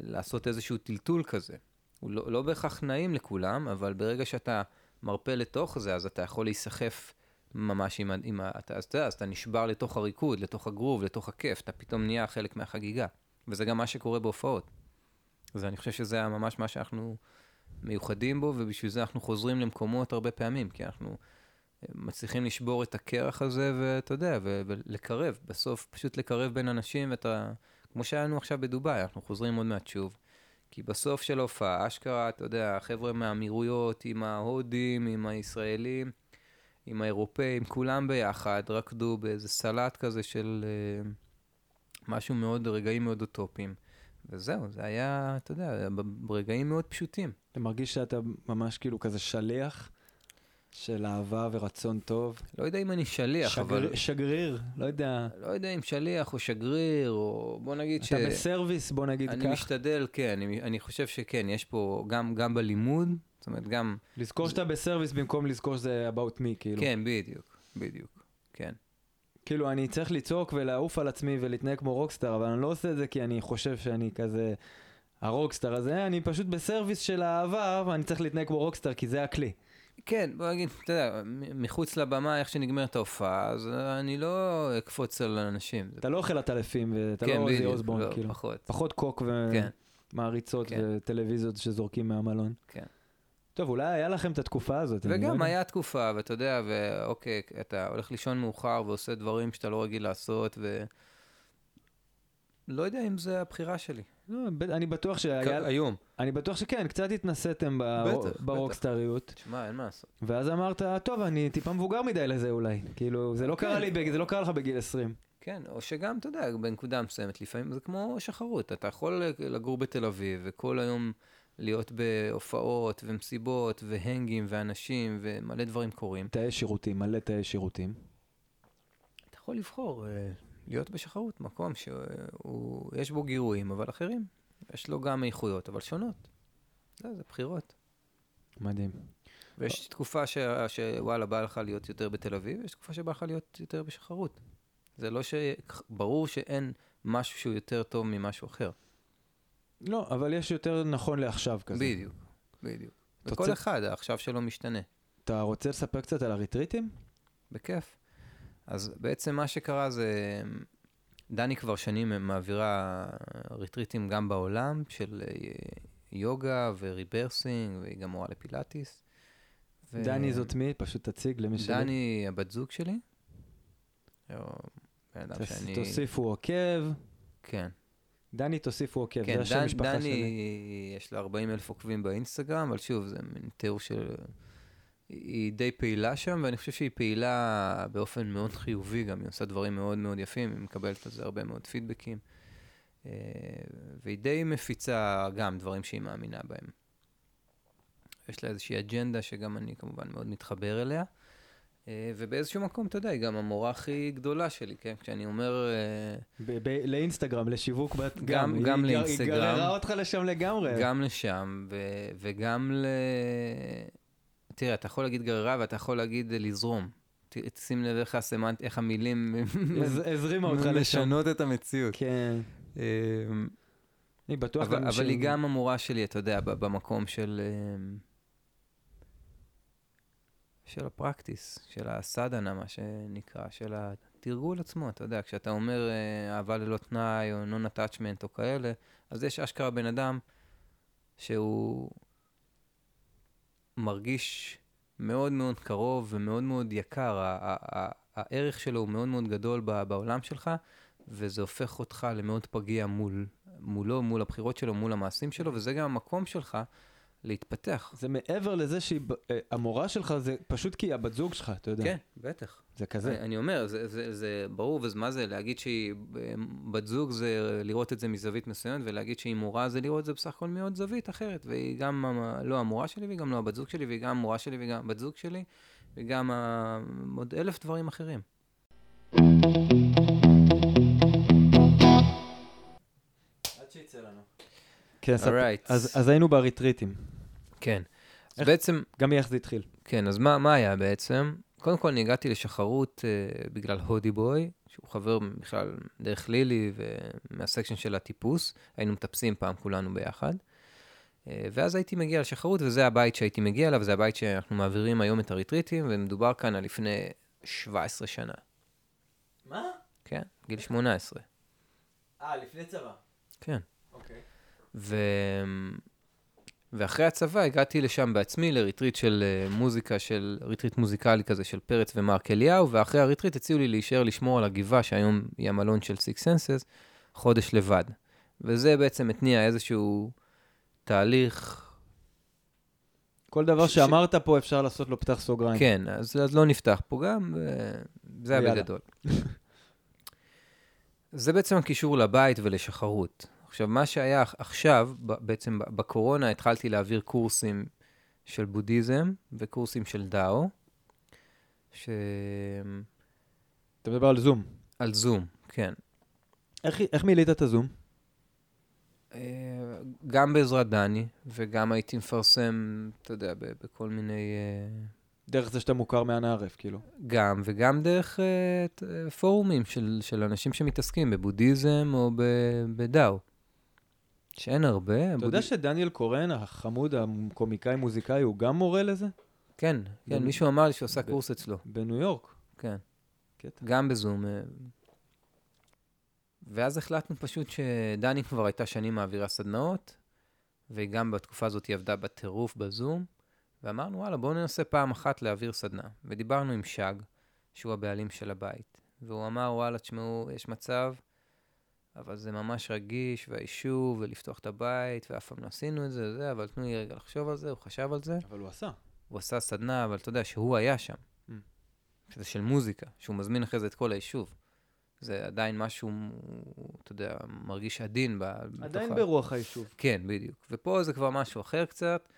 לעשות איזשהו טלטול כזה. הוא לא, לא בהכרח נעים לכולם, אבל ברגע שאתה מרפה לתוך זה, אז אתה יכול להיסחף ממש עם, עם. אתה, אז אתה יודע, אז אתה נשבר לתוך הריקוד, לתוך הגרוב, לתוך הכיף, אתה פתאום נהיה חלק מהחגיגה. וזה גם מה שקורה בהופעות. אז אני חושב שזה ממש מה שאנחנו מיוחדים בו, ובשביל זה אנחנו חוזרים למקומות הרבה פעמים, כי אנחנו אה, מצליחים לשבור את הקרח הזה, ואתה יודע, ולקרב, בסוף פשוט לקרב בין אנשים, ואתה, כמו שהיה לנו עכשיו בדובאי, אנחנו חוזרים עוד מעט שוב. כי בסוף של ההופעה, אשכרה, אתה יודע, החבר'ה מהאמירויות, עם ההודים, עם הישראלים, עם האירופאים, כולם ביחד, רקדו באיזה סלט כזה של אה, משהו מאוד, רגעים מאוד אוטופיים. וזהו, זה היה, אתה יודע, ברגעים מאוד פשוטים. אתה מרגיש שאתה ממש כאילו כזה שליח של אהבה ורצון טוב. לא יודע אם אני שליח, שגר- אבל... שגריר, לא יודע. לא יודע אם שליח או שגריר, או בוא נגיד ש... אתה בסרוויס, בוא נגיד אני כך. משתדל, כן, אני, אני חושב שכן, יש פה גם, גם בלימוד, זאת אומרת, גם... לזכור שאתה ב service במקום לזכור שזה about me, כאילו. כן, בדיוק, בדיוק, כן. כאילו, אני צריך לצעוק ולעוף על עצמי ולהתנהג כמו rockstar, אבל אני לא עושה את זה כי אני חושב שאני כזה ה rockstar הזה, אני פשוט ב service של האהבה, ואני צריך להתנהג כמו rockstar כי זה הכלי. כן, בוא נגיד, אתה יודע, מחוץ לבמה, איך שנגמרת ההופעה, אז אני לא אקפוץ על אנשים. אתה לא אוכל עטלפים ואתה כן, לא אוזי אוסבורן, לא, כאילו. פחות. פחות קוק כן, ומעריצות כן. וטלוויזיות שזורקים מהמלון. כן. טוב, אולי היה לכם את התקופה הזאת. לא וגם. היה תקופה, ואתה יודע, ואוקיי, אתה הולך לישון מאוחר ועושה דברים שאתה לא רגיל לעשות, ו... לא יודע אם זה הבחירה שלי. לא, אני בטוח שהיה... היום. אני בטוח שכן, קצת התנסיתם ברוקסטריות. תשמע, אין מה לעשות. ואז אמרת, טוב, אני טיפה מבוגר מדי לזה אולי. כאילו, זה לא כן. קרה לי, בג- זה לא קרה לך בגיל 20. כן, או שגם, אתה יודע, בנקודה מסוימת, לפעמים זה כמו שחרות. אתה יכול לגור בתל אביב, וכל היום להיות בהופעות, ומסיבות, והנגים, ואנשים, ומלא דברים קורים. תאי שירותים, מלא תאי שירותים. אתה יכול לבחור אה, להיות בשחרות, מקום שיש בו גירויים, אבל אחרים. יש לו גם איכויות, אבל שונות. זה, זה בחירות. מדהים. ויש תקופה ש... שוואלה, בא לך להיות יותר בתל אביב, ויש תקופה שבא לך להיות יותר בשחרות. זה לא ש... ברור שאין משהו שהוא יותר טוב ממשהו אחר. לא, אבל יש יותר נכון לעכשיו כזה. בדיוק, בדיוק. וכל רוצה- אחד, עכשיו שלו משתנה. אתה רוצה לספר קצת על הריטריטים? בכיף. אז בעצם מה שקרה זה, דני כבר שנים מעבירה ריטריטים גם בעולם של אה, יוגה וריברסינג, והיא גם מורה לפילאטיס. ו- דני זאת מי? פשוט תציג למי שלא. דני הבת זוג שלי. שאני... תוסיפו עוקב. כן. דני תוסיפו עוקב, כן, זה השם משפחה דני, שלי. יש לה 40 אלף עוקבים באינסטגרם, אבל שוב, זה מין תיאור של... היא די פעילה שם, ואני חושב שהיא פעילה באופן מאוד חיובי גם, היא עושה דברים מאוד מאוד יפים, היא מקבלת על זה הרבה מאוד פידבקים. אה, והיא די מפיצה גם דברים שהיא מאמינה בהם. יש לה איזושהי אג'נדה שגם אני כמובן מאוד מתחבר אליה. אה, ובאיזשהו מקום, אתה יודע, היא גם המורה הכי גדולה שלי, כן? כשאני אומר... אה, ב- ב- לאינסטגרם, לשיווק בת... גם- היא- גם היא- לאינסטגרם. היא גררה אותך לשם לגמרי. גם לשם, ו- וגם ל... תראה, אתה יכול להגיד גררה ואתה יכול להגיד אה, לזרום. תשים לב איך הסמנט, איך המילים הז- הזרימה אותך לשם. משנות את המציאות. כן. אמ, אני בטוח אבל, גם אבל ש- היא גם המורה שלי, אתה יודע, במקום של... אמ, של הפרקטיס, של הסדנה, מה שנקרא, של התרגול עצמו, אתה יודע, כשאתה אומר אה, אהבה ללא תנאי, או non-attachment או כאלה, אז יש אשכרה בן אדם שהוא מרגיש מאוד מאוד קרוב ומאוד מאוד יקר. הערך שלו הוא מאוד מאוד גדול בעולם שלך, וזה הופך אותך למאוד פגיע מול, מולו, מול הבחירות שלו, מול המעשים שלו, וזה גם המקום שלך להתפתח. זה מעבר לזה ב- אה, שלך זה פשוט כי היא הבת זוג שלך, אתה יודע. כן, בטח. זה כזה. אני, אומר, זה, זה, זה ברור, ומה זה, להגיד שהיא אה, בת זוג זה לראות את זה מזווית מסוימת, ולהגיד שהיא מורה זה לראות את זה בסך הכל מעוד זווית אחרת. והיא גם לא המורה שלי, והיא גם לא הבת זוג שלי, והיא גם המורה שלי, והיא גם הבת זוג שלי, וגם ה- עוד אלף דברים אחרים. עד שיצא לנו. כן, ספ- Alright. אז אז היינו בריטריטים. כן. אז איך- בעצם, גם איך זה התחיל. כן, אז מה, מה היה בעצם? קודם כל, אני הגעתי לשחרות uh, בגלל הודי בוי, שהוא חבר בכלל דרך לילי ומהסקשן של הטיפוס. היינו מטפסים פעם כולנו ביחד. Uh, ואז הייתי מגיע לשחרות, וזה הבית שהייתי מגיע אליו, זה הבית שאנחנו מעבירים היום את הריטריטים, ומדובר כאן על לפני 17 שנה. מה? כן, גיל 18. אה, לפני צבא. כן. ו... ואחרי הצבא הגעתי לשם בעצמי לריטריט של אה, מוזיקה, של ריטריט מוזיקלי כזה של פרץ ומרק אליהו, ואחרי הריטריט הציעו לי להישאר לשמור על הגבעה, שהיום היא המלון של Six Senses, חודש לבד. וזה בעצם התניע איזשהו תהליך, כל דבר ש- שאמרת פה אפשר לעשות לו פתח סוגריים. כן, אז, אז לא נפתח פה גם, וזה היה יאללה. בגדול. זה בעצם הקישור לבית ולשחרות. עכשיו, מה שהיה עכשיו, בעצם בקורונה התחלתי להעביר קורסים של בודהיזם וקורסים של דאו, ש... אתה מדבר על זום. על זום, כן. איך איך מילאת את הזום? אה, גם בעזרת דני, וגם הייתי מפרסם, אתה יודע, בכל מיני... אה, דרך זה שאתה מוכר מאנה ערף, כאילו. גם, וגם דרך אה, פורומים של, של אנשים שמתעסקים בבודהיזם או בדאו. שאין הרבה. אתה יודע שדניאל קורן, החמוד, הקומיקאי מוזיקאי, הוא גם מורה לזה? כן, כן, מישהו אמר לי שהוא עשה ב- קורס אצלו. בניו יורק. כן, קטע. גם בזום. אה. ואז החלטנו פשוט שדני כבר הייתה שנים מעבירה סדנאות, והיא גם בתקופה הזאת היא עבדה בטירוף בזום, ואמרנו, וואלה, בואו ננסה פעם אחת להעביר סדנה. ודיברנו עם שג, שהוא הבעלים של הבית, והוא אמר, וואלה, תשמעו, יש מצב, אבל זה ממש רגיש, והיישוב, ולפתוח את הבית, ואף פעם לא עשינו את זה, זה, אבל תנו לי רגע לחשוב על זה, הוא חשב על זה. אבל הוא עשה. הוא עשה סדנה, אבל אתה יודע שהוא היה שם. Mm. שזה של מוזיקה, שהוא מזמין אחרי זה את כל היישוב. זה עדיין משהו, אתה יודע, מרגיש עדין. ב- עדיין בתוך ה- ברוח היישוב. כן, בדיוק. ופה זה כבר משהו אחר קצת,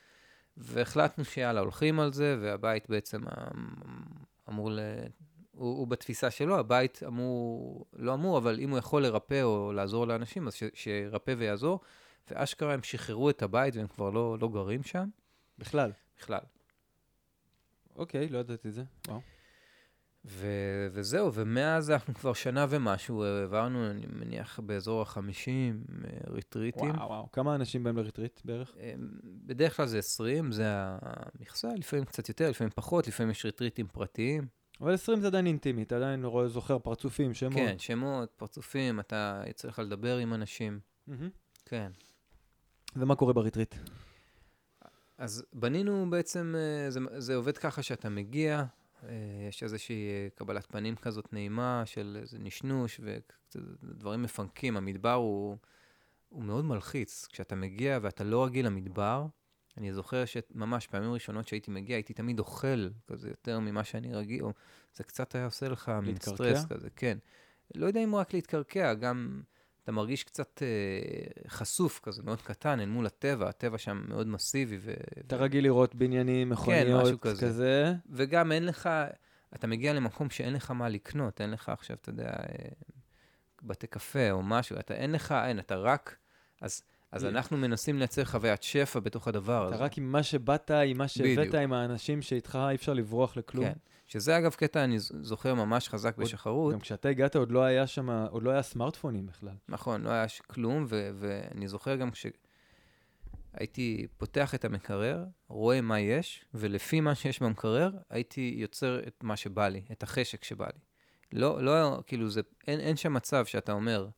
והחלטנו שיאללה, הולכים על זה, והבית בעצם אמ- אמור ל... הוא, הוא בתפיסה שלו, הבית אמור, לא אמור, אבל אם הוא יכול לרפא או לעזור לאנשים, אז ש, שירפא ויעזור. ואשכרה הם שחררו את הבית והם כבר לא, לא גרים שם בכלל. בכלל. אוקיי, לא ידעתי את זה. וואו. ו- וזהו, ומאז אנחנו כבר שנה ומשהו, העברנו, אני מניח, באזור החמישים ריטריטים. וואו, וואו. כמה אנשים באים לריטריט בערך? אה, בדרך כלל זה 20, זה המכסה, לפעמים קצת יותר, לפעמים פחות, לפעמים יש ריטריטים פרטיים. אבל 20 זה עדיין אינטימי, אתה עדיין רואה, זוכר פרצופים, שמות. כן, שמות, פרצופים, אתה יוצא לך לדבר עם אנשים. מהמם. כן. ומה קורה בריטריט? אז בנינו בעצם, אה, זה, זה עובד ככה שאתה מגיע, אה, יש איזושהי אה, קבלת פנים כזאת נעימה של איזה נשנוש ודברים מפנקים. המדבר הוא, הוא מאוד מלחיץ. כשאתה מגיע ואתה לא רגיל למדבר, אני זוכר שממש פעמים ראשונות שהייתי מגיע, הייתי תמיד אוכל כזה יותר ממה שאני רגיל, או זה קצת היה עושה לך מין? סטרס כזה, כן. לא יודע אם רק להתקרקע, גם אתה מרגיש קצת אה, חשוף כזה, מאוד קטן אל מול הטבע, הטבע שם מאוד מסיבי. ו... אתה רגיל לראות בניינים, מכוניות, משהו כזה. כזה. וגם אין לך, אתה מגיע למקום שאין לך מה לקנות, אין לך עכשיו, אתה יודע, אה, בתי קפה או משהו, אתה אין לך, אין, אתה רק, אז אז Yeah. אנחנו מנסים לייצר חוויית שפע בתוך הדבר אתה הזה. רק עם מה שבאת, עם מה שהבאת. עם האנשים שאיתך, אי אפשר לברוח לכלום. כן. שזה אגב קטע, אני זוכר ממש חזק עוד- בשחרות. גם כשאתה הגעת עוד לא היה שם, עוד לא היה סמארטפונים בכלל. נכון, לא היה כלום, ו- ואני זוכר גם כשהייתי פותח את המקרר, רואה מה יש, ולפי מה שיש במקרר, הייתי יוצר את מה שבא לי, את החשק שבא לי. לא, לא, כאילו, זה, אין, אין שם מצב שאתה אומר,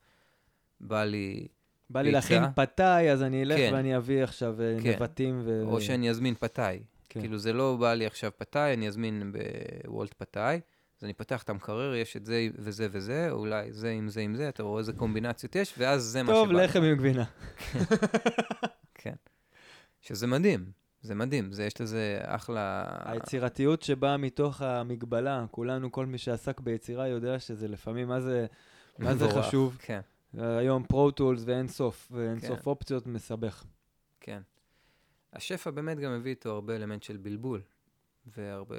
בא לי, בא לי. להכין פתאי, אז אני אלך כן. ואני אביא עכשיו אה, כן. נבטים ו... או שאני אזמין פאד תאי. כן. כאילו, זה לא בא לי עכשיו פאד תאי, אני אזמין בוולט פאד תאי, אז אני פותח את המקרר, יש את זה וזה וזה, או אולי זה עם זה עם זה, אתה רואה איזה קומבינציות יש, ואז זה מה שבא טוב. לחם עם גבינה. כן. שזה מדהים, זה מדהים, זה, יש לזה אחלה... היצירתיות שבאה מתוך המגבלה, כולנו, כל מי שעסק ביצירה יודע שזה לפעמים, מה זה, מה זה. חשוב? כן, היום Pro Tools ואין סוף, ואין כן. סוף אופציות, מסבך. כן. השפע באמת גם מביא איתו הרבה אלמנט של בלבול, והרבה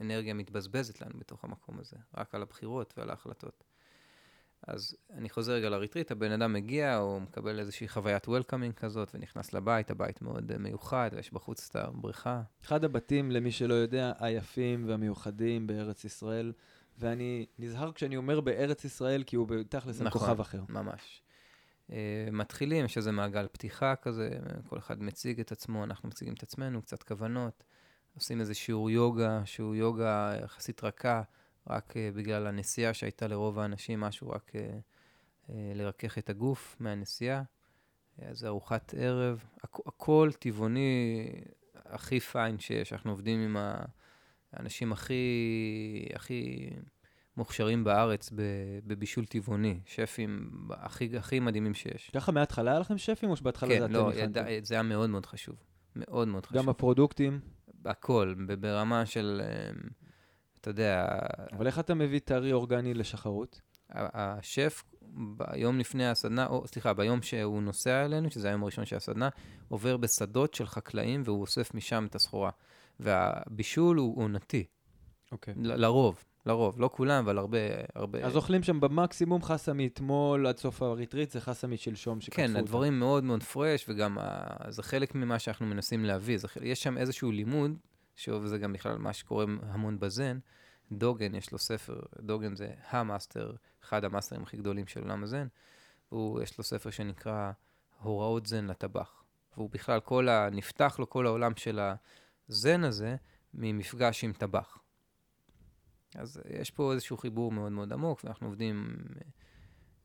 אנרגיה מתבזבזת לנו בתוך המקום הזה, רק על הבחירות ועל ההחלטות. אז אני חוזר רגע לריטריט, הבן אדם מגיע, הוא מקבל איזושהי חוויית welcoming כזאת, ונכנס לבית, הבית מאוד אה, מיוחד, ויש בחוץ את הבריכה. אחד הבתים, למי שלא יודע, היפים והמיוחדים בארץ ישראל, ואני נזהר כשאני אומר בארץ ישראל, כי הוא בתכלס נכון. כוכב אחר. ממש. Uh, מתחילים, יש איזה מעגל פתיחה כזה, כל אחד מציג את עצמו, אנחנו מציגים את עצמנו, קצת כוונות, עושים איזה שיעור יוגה, שהוא יוגה יחסית רכה, רק uh, בגלל הנסיעה שהייתה לרוב האנשים, משהו רק uh, לרכך את הגוף מהנסיעה. אז ארוחת ערב, הכ- הכל טבעוני הכי פיין שיש, אנחנו עובדים עם האנשים הכי, הכי מוכשרים בארץ בבישול טבעוני, שפים הכי, הכי מדהימים שיש. ככה מההתחלה היה לכם שפים, או שבהתחלה זה כן, אתם לא, הכנתם? ידע, זה היה מאוד מאוד חשוב. מאוד מאוד חשוב. גם הפרודוקטים, הכל, ברמה של, אמ, אתה יודע, אבל איך אתה מביא טרי אורגני לשחרות? השף, ביום לפני הסדנה, או סליחה, ביום שהוא נוסע אלינו, שזה היום הראשון של הסדנה, עובר בשדות של חקלאים והוא אוסף משם את הסחורה. והבישול הוא עונתי, אוקיי. ל- לרוב, לרוב, לא כולם, אבל הרבה, הרבה... אז אוכלים שם במקסימום חסה מאתמול עד סוף הריטריט, זה חסה משלשום שקטפו כן. הדברים מאוד מאוד fresh, וגם ה... זה חלק ממה שאנחנו מנסים להביא. זה... יש שם איזשהו לימוד, שוב, זה גם בכלל מה שקורה המון בזן. דוגן, יש לו ספר, דוגן זה המאסטר, אחד המאסטרים הכי גדולים של עולם הזן. הוא, יש לו ספר שנקרא הוראות זן לטבח. והוא בכלל, כל ה... נפתח לו כל העולם של הזן הזה ממפגש עם טבח. אז יש פה איזשהו חיבור מאוד מאוד עמוק, ואנחנו עובדים עם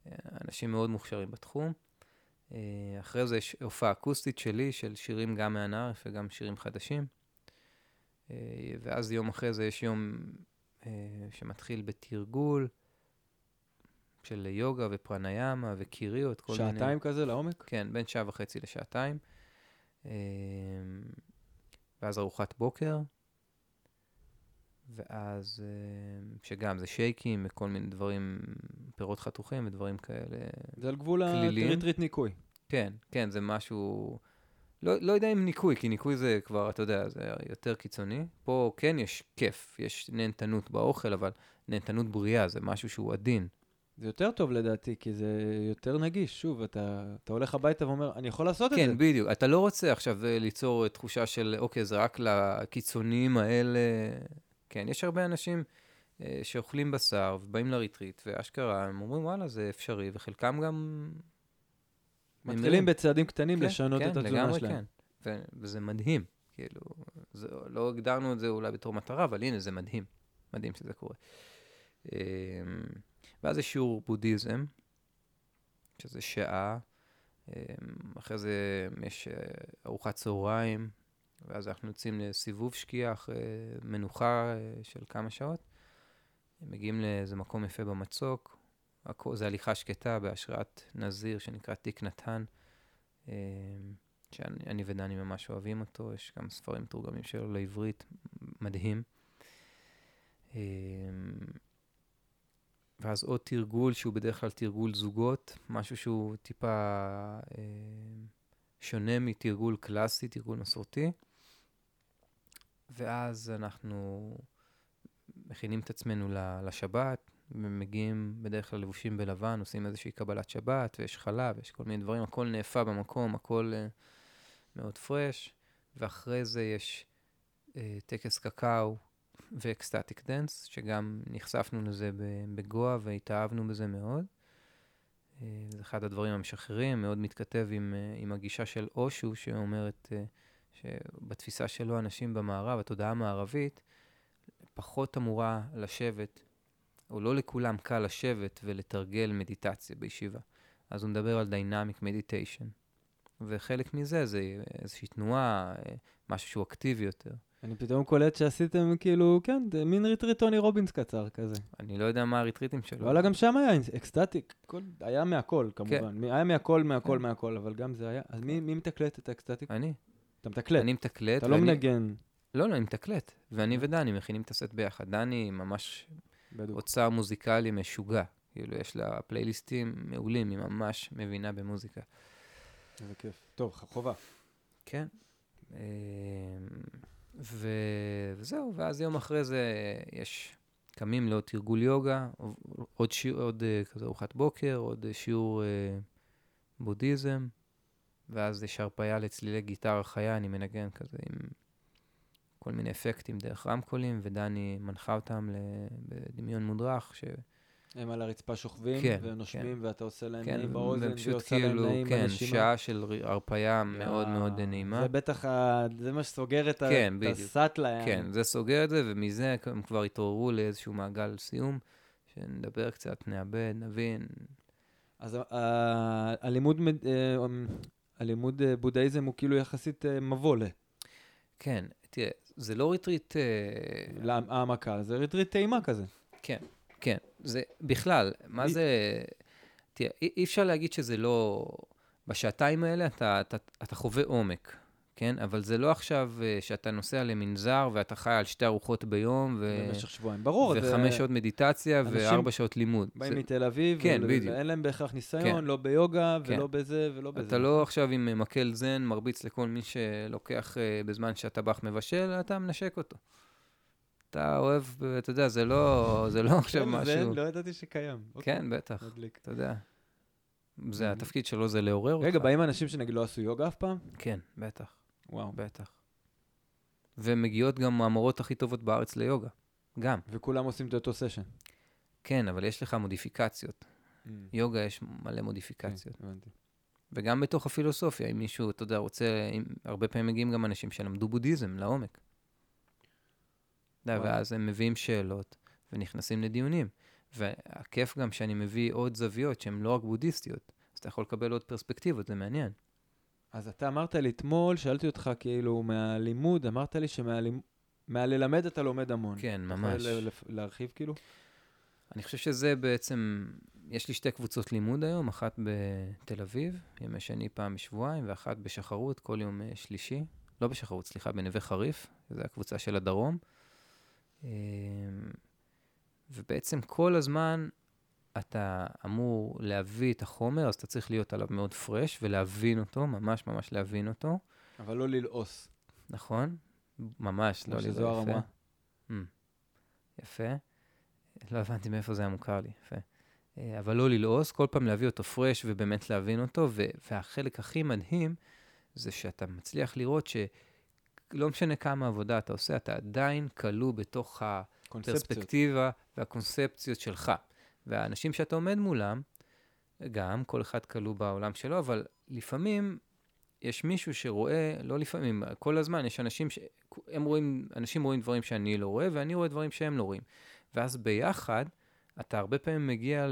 אה, אנשים מאוד מוכשרים בתחום. אה, אחרי זה יש הופעה אקוסטית שלי, של שירים גם מהנערף וגם שירים חדשים. אה, ואז יום אחרי זה יש יום אה, שמתחיל בתרגול של יוגה ופרניאמה וקיריות, כל מיני... שעתיים כזה לעומק? כן, בין שעה וחצי לשעתיים. ואז ארוחת בוקר, ואז, אה, שגם זה שייקים וכל מיני דברים, פירות חתוכים ודברים כאלה. זה על גבול. הריטריט ניקוי. כן, כן, זה משהו... לא, לא יודע אם ניקוי, כי ניקוי זה כבר, אתה יודע, זה יותר קיצוני. פה כן יש כיף, יש נהנתנות באוכל, אבל נהנתנות בריאה זה משהו שהוא עדין. זה יותר טוב לדעתי, כי זה יותר נגיש. שוב, אתה, אתה הולך הביתה ואומר, אני יכול לעשות את זה. כן, בדיוק. אתה לא רוצה עכשיו אה, ליצור תחושה של, אוקיי, זה רק לקיצוניים האלה. כן, יש הרבה אנשים אה, שאוכלים בשר ובאים לריטריט, ואשכרה, הם אומרים, וואלה, זה אפשרי, וחלקם גם... מתחילים בצעדים קטנים כן, לשנות כן, את התזונה לגמרי שלהם. כן. ו- וזה מדהים. כאילו, זה, לא הגדרנו את זה אולי בתור מטרה, אבל הנה, זה מדהים. מדהים שזה קורה. אמ, ואז יש שיעור בודהיזם, שזה שעה. אמ, אחרי זה יש אה, ארוחת צהריים, ואז אנחנו יוצאים לסיבוב שקיעה אחרי מנוחה אה, של כמה שעות. מגיעים לאיזה מקום יפה במצוק, זה הליכה שקטה בהשראת נזיר שנקרא תיק נתן, אה, שאני אני ודני ממש אוהבים אותו, יש גם ספרים מתורגמים שלו לעברית, מדהים. אה, ואז עוד תרגול שהוא בדרך כלל תרגול זוגות, משהו שהוא טיפה אה, שונה מתרגול קלאסי, תרגול מסורתי. ואז אנחנו מכינים את עצמנו לשבת, ומגיעים בדרך כלל לבושים בלבן, עושים איזושהי קבלת שבת, ויש חלב, יש כל מיני דברים, הכל נאפה במקום, הכל uh, מאוד פרש, ואחרי זה יש uh, טקס קקאו ו ecstatic dance, שגם נחשפנו לזה בגואה והתאהבנו בזה מאוד. Uh, זה אחד הדברים המשחררים, מאוד מתכתב עם, uh, עם הגישה של אושו, שאומרת uh, שבתפיסה שלו אנשים במערב, התודעה המערבית, פחות אמורה לשבת, או לא לכולם קל לשבת ולתרגל מדיטציה בישיבה. אז הוא מדבר על dynamic meditation. וחלק מזה זה איזושהי תנועה, משהו שהוא אקטיבי יותר. אני פתאום קולט שעשיתם כאילו, כן, מין ריטריט טוני רובינס קצר כזה. אני לא יודע מה הריטריטים שלו. וואלה, גם שם היה ecstatic, היה מהכל כמובן. כן. היה מהכל, מהכל, כן. מהכל, אבל גם זה היה. אז מי, מי מתקלט את ה ecstatic? אני. אתה מתקלט. אני מתקלט. אתה לא מנגן. לא, לא, אני מתקלט. ואני ודני מכינים את הסט ביחד. דני ממש בדוק. אוצר מוזיקלי משוגע. כאילו, יש לה פלייליסטים מעולים, היא ממש מבינה במוזיקה. איזה כיף. טוב, חובה. כן. ו... וזהו, ואז יום אחרי זה יש, קמים לעוד תרגול יוגה, עוד, שיעור, עוד אה, כזה ארוחת בוקר, עוד שיעור אה, בודהיזם, ואז יש הרפאיה לצלילי גיטרה חיה, אני מנגן כזה עם כל מיני אפקטים דרך רמקולים, ודני מנחה אותם בדמיון מודרך, ש... הם על הרצפה שוכבים כן, ונושמים, כן. ואתה עושה להם כן, נעים באוזן, והיא עושה כאילו, להם נעים כן, בנשימה. שעה של הרפאיה מאוד מאוד נעימה. זה בטח, ה... זה מה שסוגר את כן, הסאטלה. כן, זה סוגר את זה, ומזה הם כבר התעוררו לאיזשהו מעגל סיום, שנדבר קצת, נאבד, נבין. אז הלימוד, אה, הלימוד אה, בודהיזם הוא כאילו יחסית אה, ל... כן, תראה, זה לא ריטריט... העמקה, זה ריטריט טעימה כזה. כן, כן. זה בכלל, מה זה... תראה, אי אפשר להגיד שזה לא... בשעתיים האלה אתה, אתה, אתה חווה עומק, כן? אבל זה לא עכשיו אה, שאתה נוסע למנזר ואתה חי על שתי ארוחות ביום, ו... במשך שבועיים, ברור. וחמש זה... שעות מדיטציה וארבע שעות לימוד. באים זה... מתל אביב, כן, ול... בדיוק. ואין להם בהכרח ניסיון, כן. לא ביוגה כן. ולא בזה ולא בזה. אתה לא עכשיו עם מקל זן מרביץ לכל מי שלוקח uh, בזמן שהטבח מבשל, אתה מנשק אותו. אתה אוהב, אתה יודע, זה לא, זה לא עכשיו משהו... לא ידעתי שקיים. אוקיי. כן, בטח, אתה יודע. זה התפקיד שלו זה לעורר אותך. רגע, באים אנשים שנגיד לא עשו יוגה אף פעם? כן, בטח. וואו. בטח. ומגיעות גם המורות הכי טובות בארץ ליוגה, גם. וכולם עושים את אותו סשן. כן, אבל יש לך מודיפיקציות. Mm. יוגה יש מלא מודיפיקציות. כן, הבנתי. וגם בתוך הפילוסופיה, אם מישהו, אתה יודע, רוצה, אם, הרבה פעמים מגיעים גם אנשים שלמדו בודהיזם לעומק. ואז הם מביאים שאלות ונכנסים לדיונים. והכיף גם שאני מביא עוד זוויות שהן לא רק בודהיסטיות, אז אתה יכול לקבל עוד פרספקטיבות, זה מעניין. אז אתה אמרת לי אתמול, שאלתי אותך כאילו מהלימוד, אמרת לי שמהללמד אתה לומד המון. כן, ממש. אתה יכול להרחיב כאילו? אני חושב שזה בעצם, יש לי שתי קבוצות לימוד היום, אחת בתל אביב, ימי שני פעם בשבועיים, ואחת בשחרות, כל יום אה, שלישי. לא בשחרות, סליחה, בנווה חריף, זו הקבוצה של הדרום. אמ, ובעצם כל הזמן אתה אמור להביא את החומר, אז אתה צריך להיות עליו מאוד פרש ולהבין אותו, ממש ממש להבין אותו. אבל לא ללעוס. נכון, ממש לא ללעוס. שזו הרמה. Mm, יפה. לא הבנתי מאיפה זה היה מוכר לי, יפה. אה, אבל לא ללעוס, כל פעם להביא אותו פרש ובאמת להבין אותו, והחלק הכי מדהים זה שאתה מצליח לראות ש... לא משנה כמה עבודה אתה עושה, אתה עדיין כלוא בתוך הפרספקטיבה והקונספציות שלך. והאנשים שאתה עומד מולם, גם, כל אחד כלוא בעולם שלו, אבל לפעמים יש מישהו שרואה, לא לפעמים, כל הזמן יש אנשים ש... הם רואים, אנשים רואים דברים שאני לא רואה, ואני רואה דברים שהם לא רואים. ואז ביחד, אתה הרבה פעמים מגיע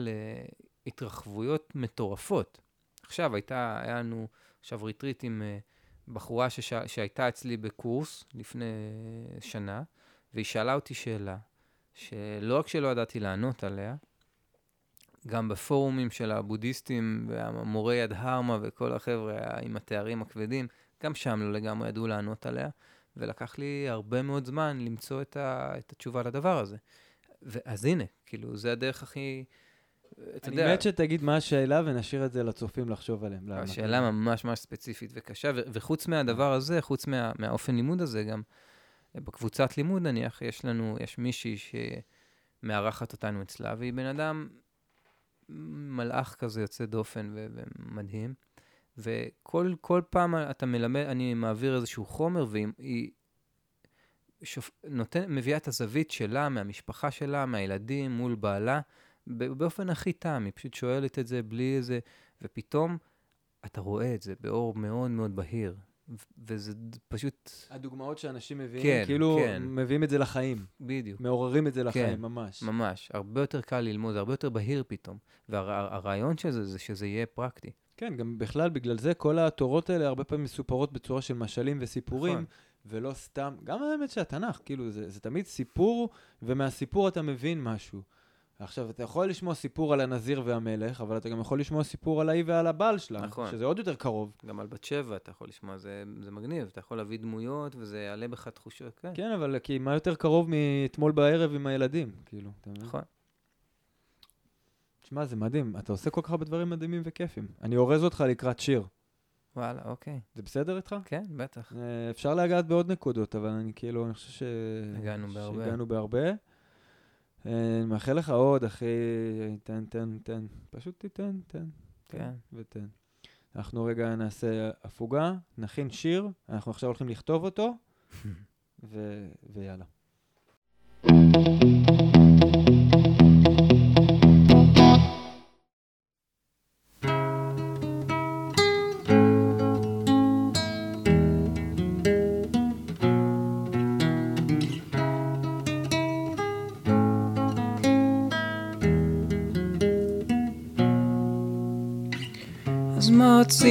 להתרחבויות מטורפות. עכשיו הייתה, היה לנו עכשיו ריטריט עם... Uh, בחורה שש... שהייתה אצלי בקורס לפני שנה, והיא שאלה אותי שאלה, שלא רק שלא ידעתי לענות עליה, גם בפורומים של הבודהיסטים והמורי הדהרמה וכל החבר'ה עם התארים הכבדים, גם שם לא לגמרי ידעו לענות עליה, ולקח לי הרבה מאוד זמן למצוא את, ה... את התשובה לדבר הזה. אז הנה, כאילו, זה הדרך הכי... אתה יודע... אני מת שתגיד מה השאלה ונשאיר את זה לצופים לחשוב עליהם. השאלה ממש ממש ספציפית וקשה, וחוץ מהדבר הזה, חוץ מה, מהאופן לימוד הזה, גם בקבוצת לימוד נניח, יש לנו, יש מישהי מארחת אותנו אצלה, והיא בן אדם מלאך כזה יוצא דופן ו- ומדהים. וכל כל פעם אתה מלמד, אני מעביר איזשהו חומר, והיא שופ... נותן, מביאה את הזווית שלה, מהמשפחה שלה, מהילדים, מול בעלה, באופן הכי תם, היא פשוט שואלת את זה בלי איזה... ופתאום אתה רואה את זה באור מאוד מאוד בהיר. וזה פשוט... הדוגמאות שאנשים מביאים, כן, כאילו כן. מביאים את זה לחיים. בדיוק. מעוררים את זה לחיים, כן, ממש. ממש. הרבה יותר קל ללמוד, הרבה יותר בהיר פתאום. והרעיון של זה, זה שזה יהיה פרקטי. כן, גם בכלל, בגלל זה כל התורות האלה הרבה פעמים מסופרות בצורה של משלים וסיפורים, נכון. ולא סתם, גם האמת שהתנ"ך, כאילו, זה, זה תמיד סיפור, ומהסיפור אתה מבין משהו. עכשיו, אתה יכול לשמוע סיפור על הנזיר והמלך, אבל אתה גם יכול לשמוע סיפור על האי ועל הבעל שלה, נכון. שזה עוד יותר קרוב. גם על בת שבע אתה יכול לשמוע, זה, זה מגניב, אתה יכול להביא דמויות וזה יעלה בך תחושות, כן. כן, אבל כי מה יותר קרוב מאתמול בערב עם הילדים, כאילו, אתה מבין? נכון. תשמע, זה מדהים, אתה עושה כל כך הרבה דברים מדהימים וכיפים. אני אורז אותך לקראת שיר. וואלה, אוקיי. זה בסדר איתך? כן, בטח. אה, אפשר לגעת בעוד נקודות, אבל אני כאילו, אני חושב ש... הגענו בהרבה. שהגענו בהרבה. אה, אני מאחל לך עוד, אחי, תן, תן, תן. פשוט תיתן, תן. תן כן. ותן. אנחנו רגע נעשה הפוגה, נכין שיר, אנחנו עכשיו הולכים לכתוב אותו, ו... ויאללה. אז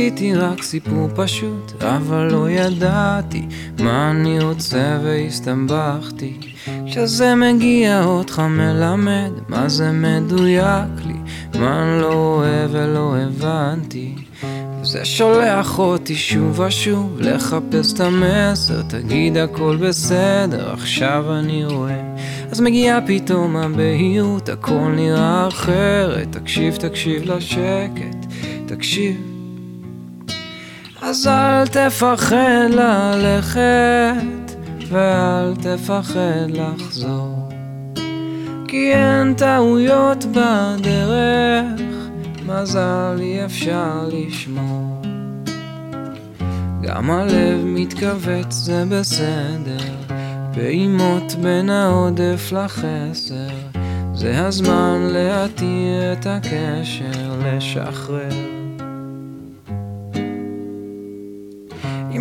רציתי? רק סיפור פשוט, אבל לא ידעתי מה אני רוצה והסתבכתי. כשזה מגיע אותך מלמד, מה זה מדויק לי, מה אני לא רואה ולא הבנתי. זה שולח אותי שוב ושוב לחפש את המסר, תגיד הכל בסדר, עכשיו אני רואה. אז מגיעה פתאום הבהירות, הכל נראה אחרת, תקשיב, תקשיב לשקט, תקשיב. אז אל תפחד ללכת, ואל תפחד לחזור. כי אין טעויות בדרך, מזל אי אפשר לשמור. גם הלב מתכווץ זה בסדר, פעימות בין העודף לחסר. זה הזמן להתיר את הקשר, לשחרר.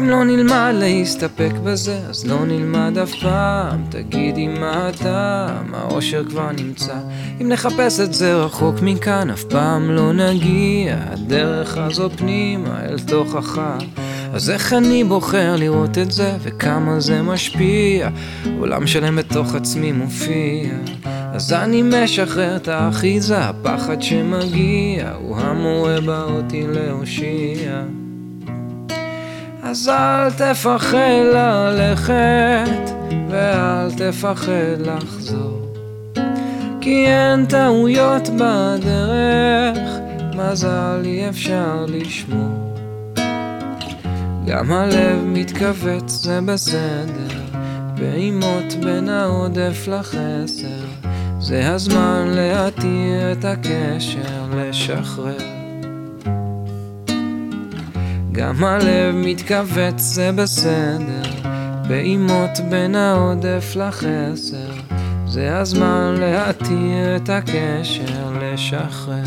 אם לא נלמד להסתפק בזה, אז לא נלמד אף פעם. תגידי מה הטעם, האושר כבר נמצא. אם נחפש את זה רחוק מכאן, אף פעם לא נגיע. הדרך הזו פנימה אל תוכך. אז איך אני בוחר לראות את זה, וכמה זה משפיע? עולם שלם בתוך עצמי מופיע. אז אני משחרר את האחיזה, הפחד שמגיע, הוא המורה בא אותי להושיע. אז אל תפחד ללכת, ואל תפחד לחזור. כי אין טעויות בדרך, מזל אי אפשר לשמור. גם הלב מתכווץ זה בסדר, פעימות בין העודף לחסר. זה הזמן להתיר את הקשר, לשחרר. גם הלב מתכווץ זה בסדר, פעימות בין העודף לחסר. זה הזמן להתיר את הקשר, לשחרר.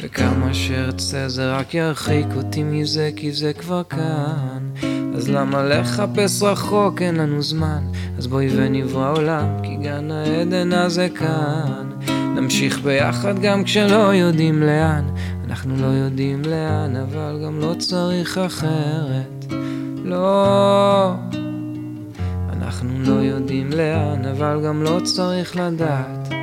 וכמה שארצה זה רק ירחיק אותי מזה כי זה כבר כאן. אז למה לחפש רחוק? אין לנו זמן. אז בואי ונברא עולם כי גן העדן הזה כאן. נמשיך ביחד גם כשלא יודעים לאן אנחנו לא יודעים לאן אבל גם לא צריך אחרת. לא. אנחנו לא יודעים לאן אבל גם לא צריך לדעת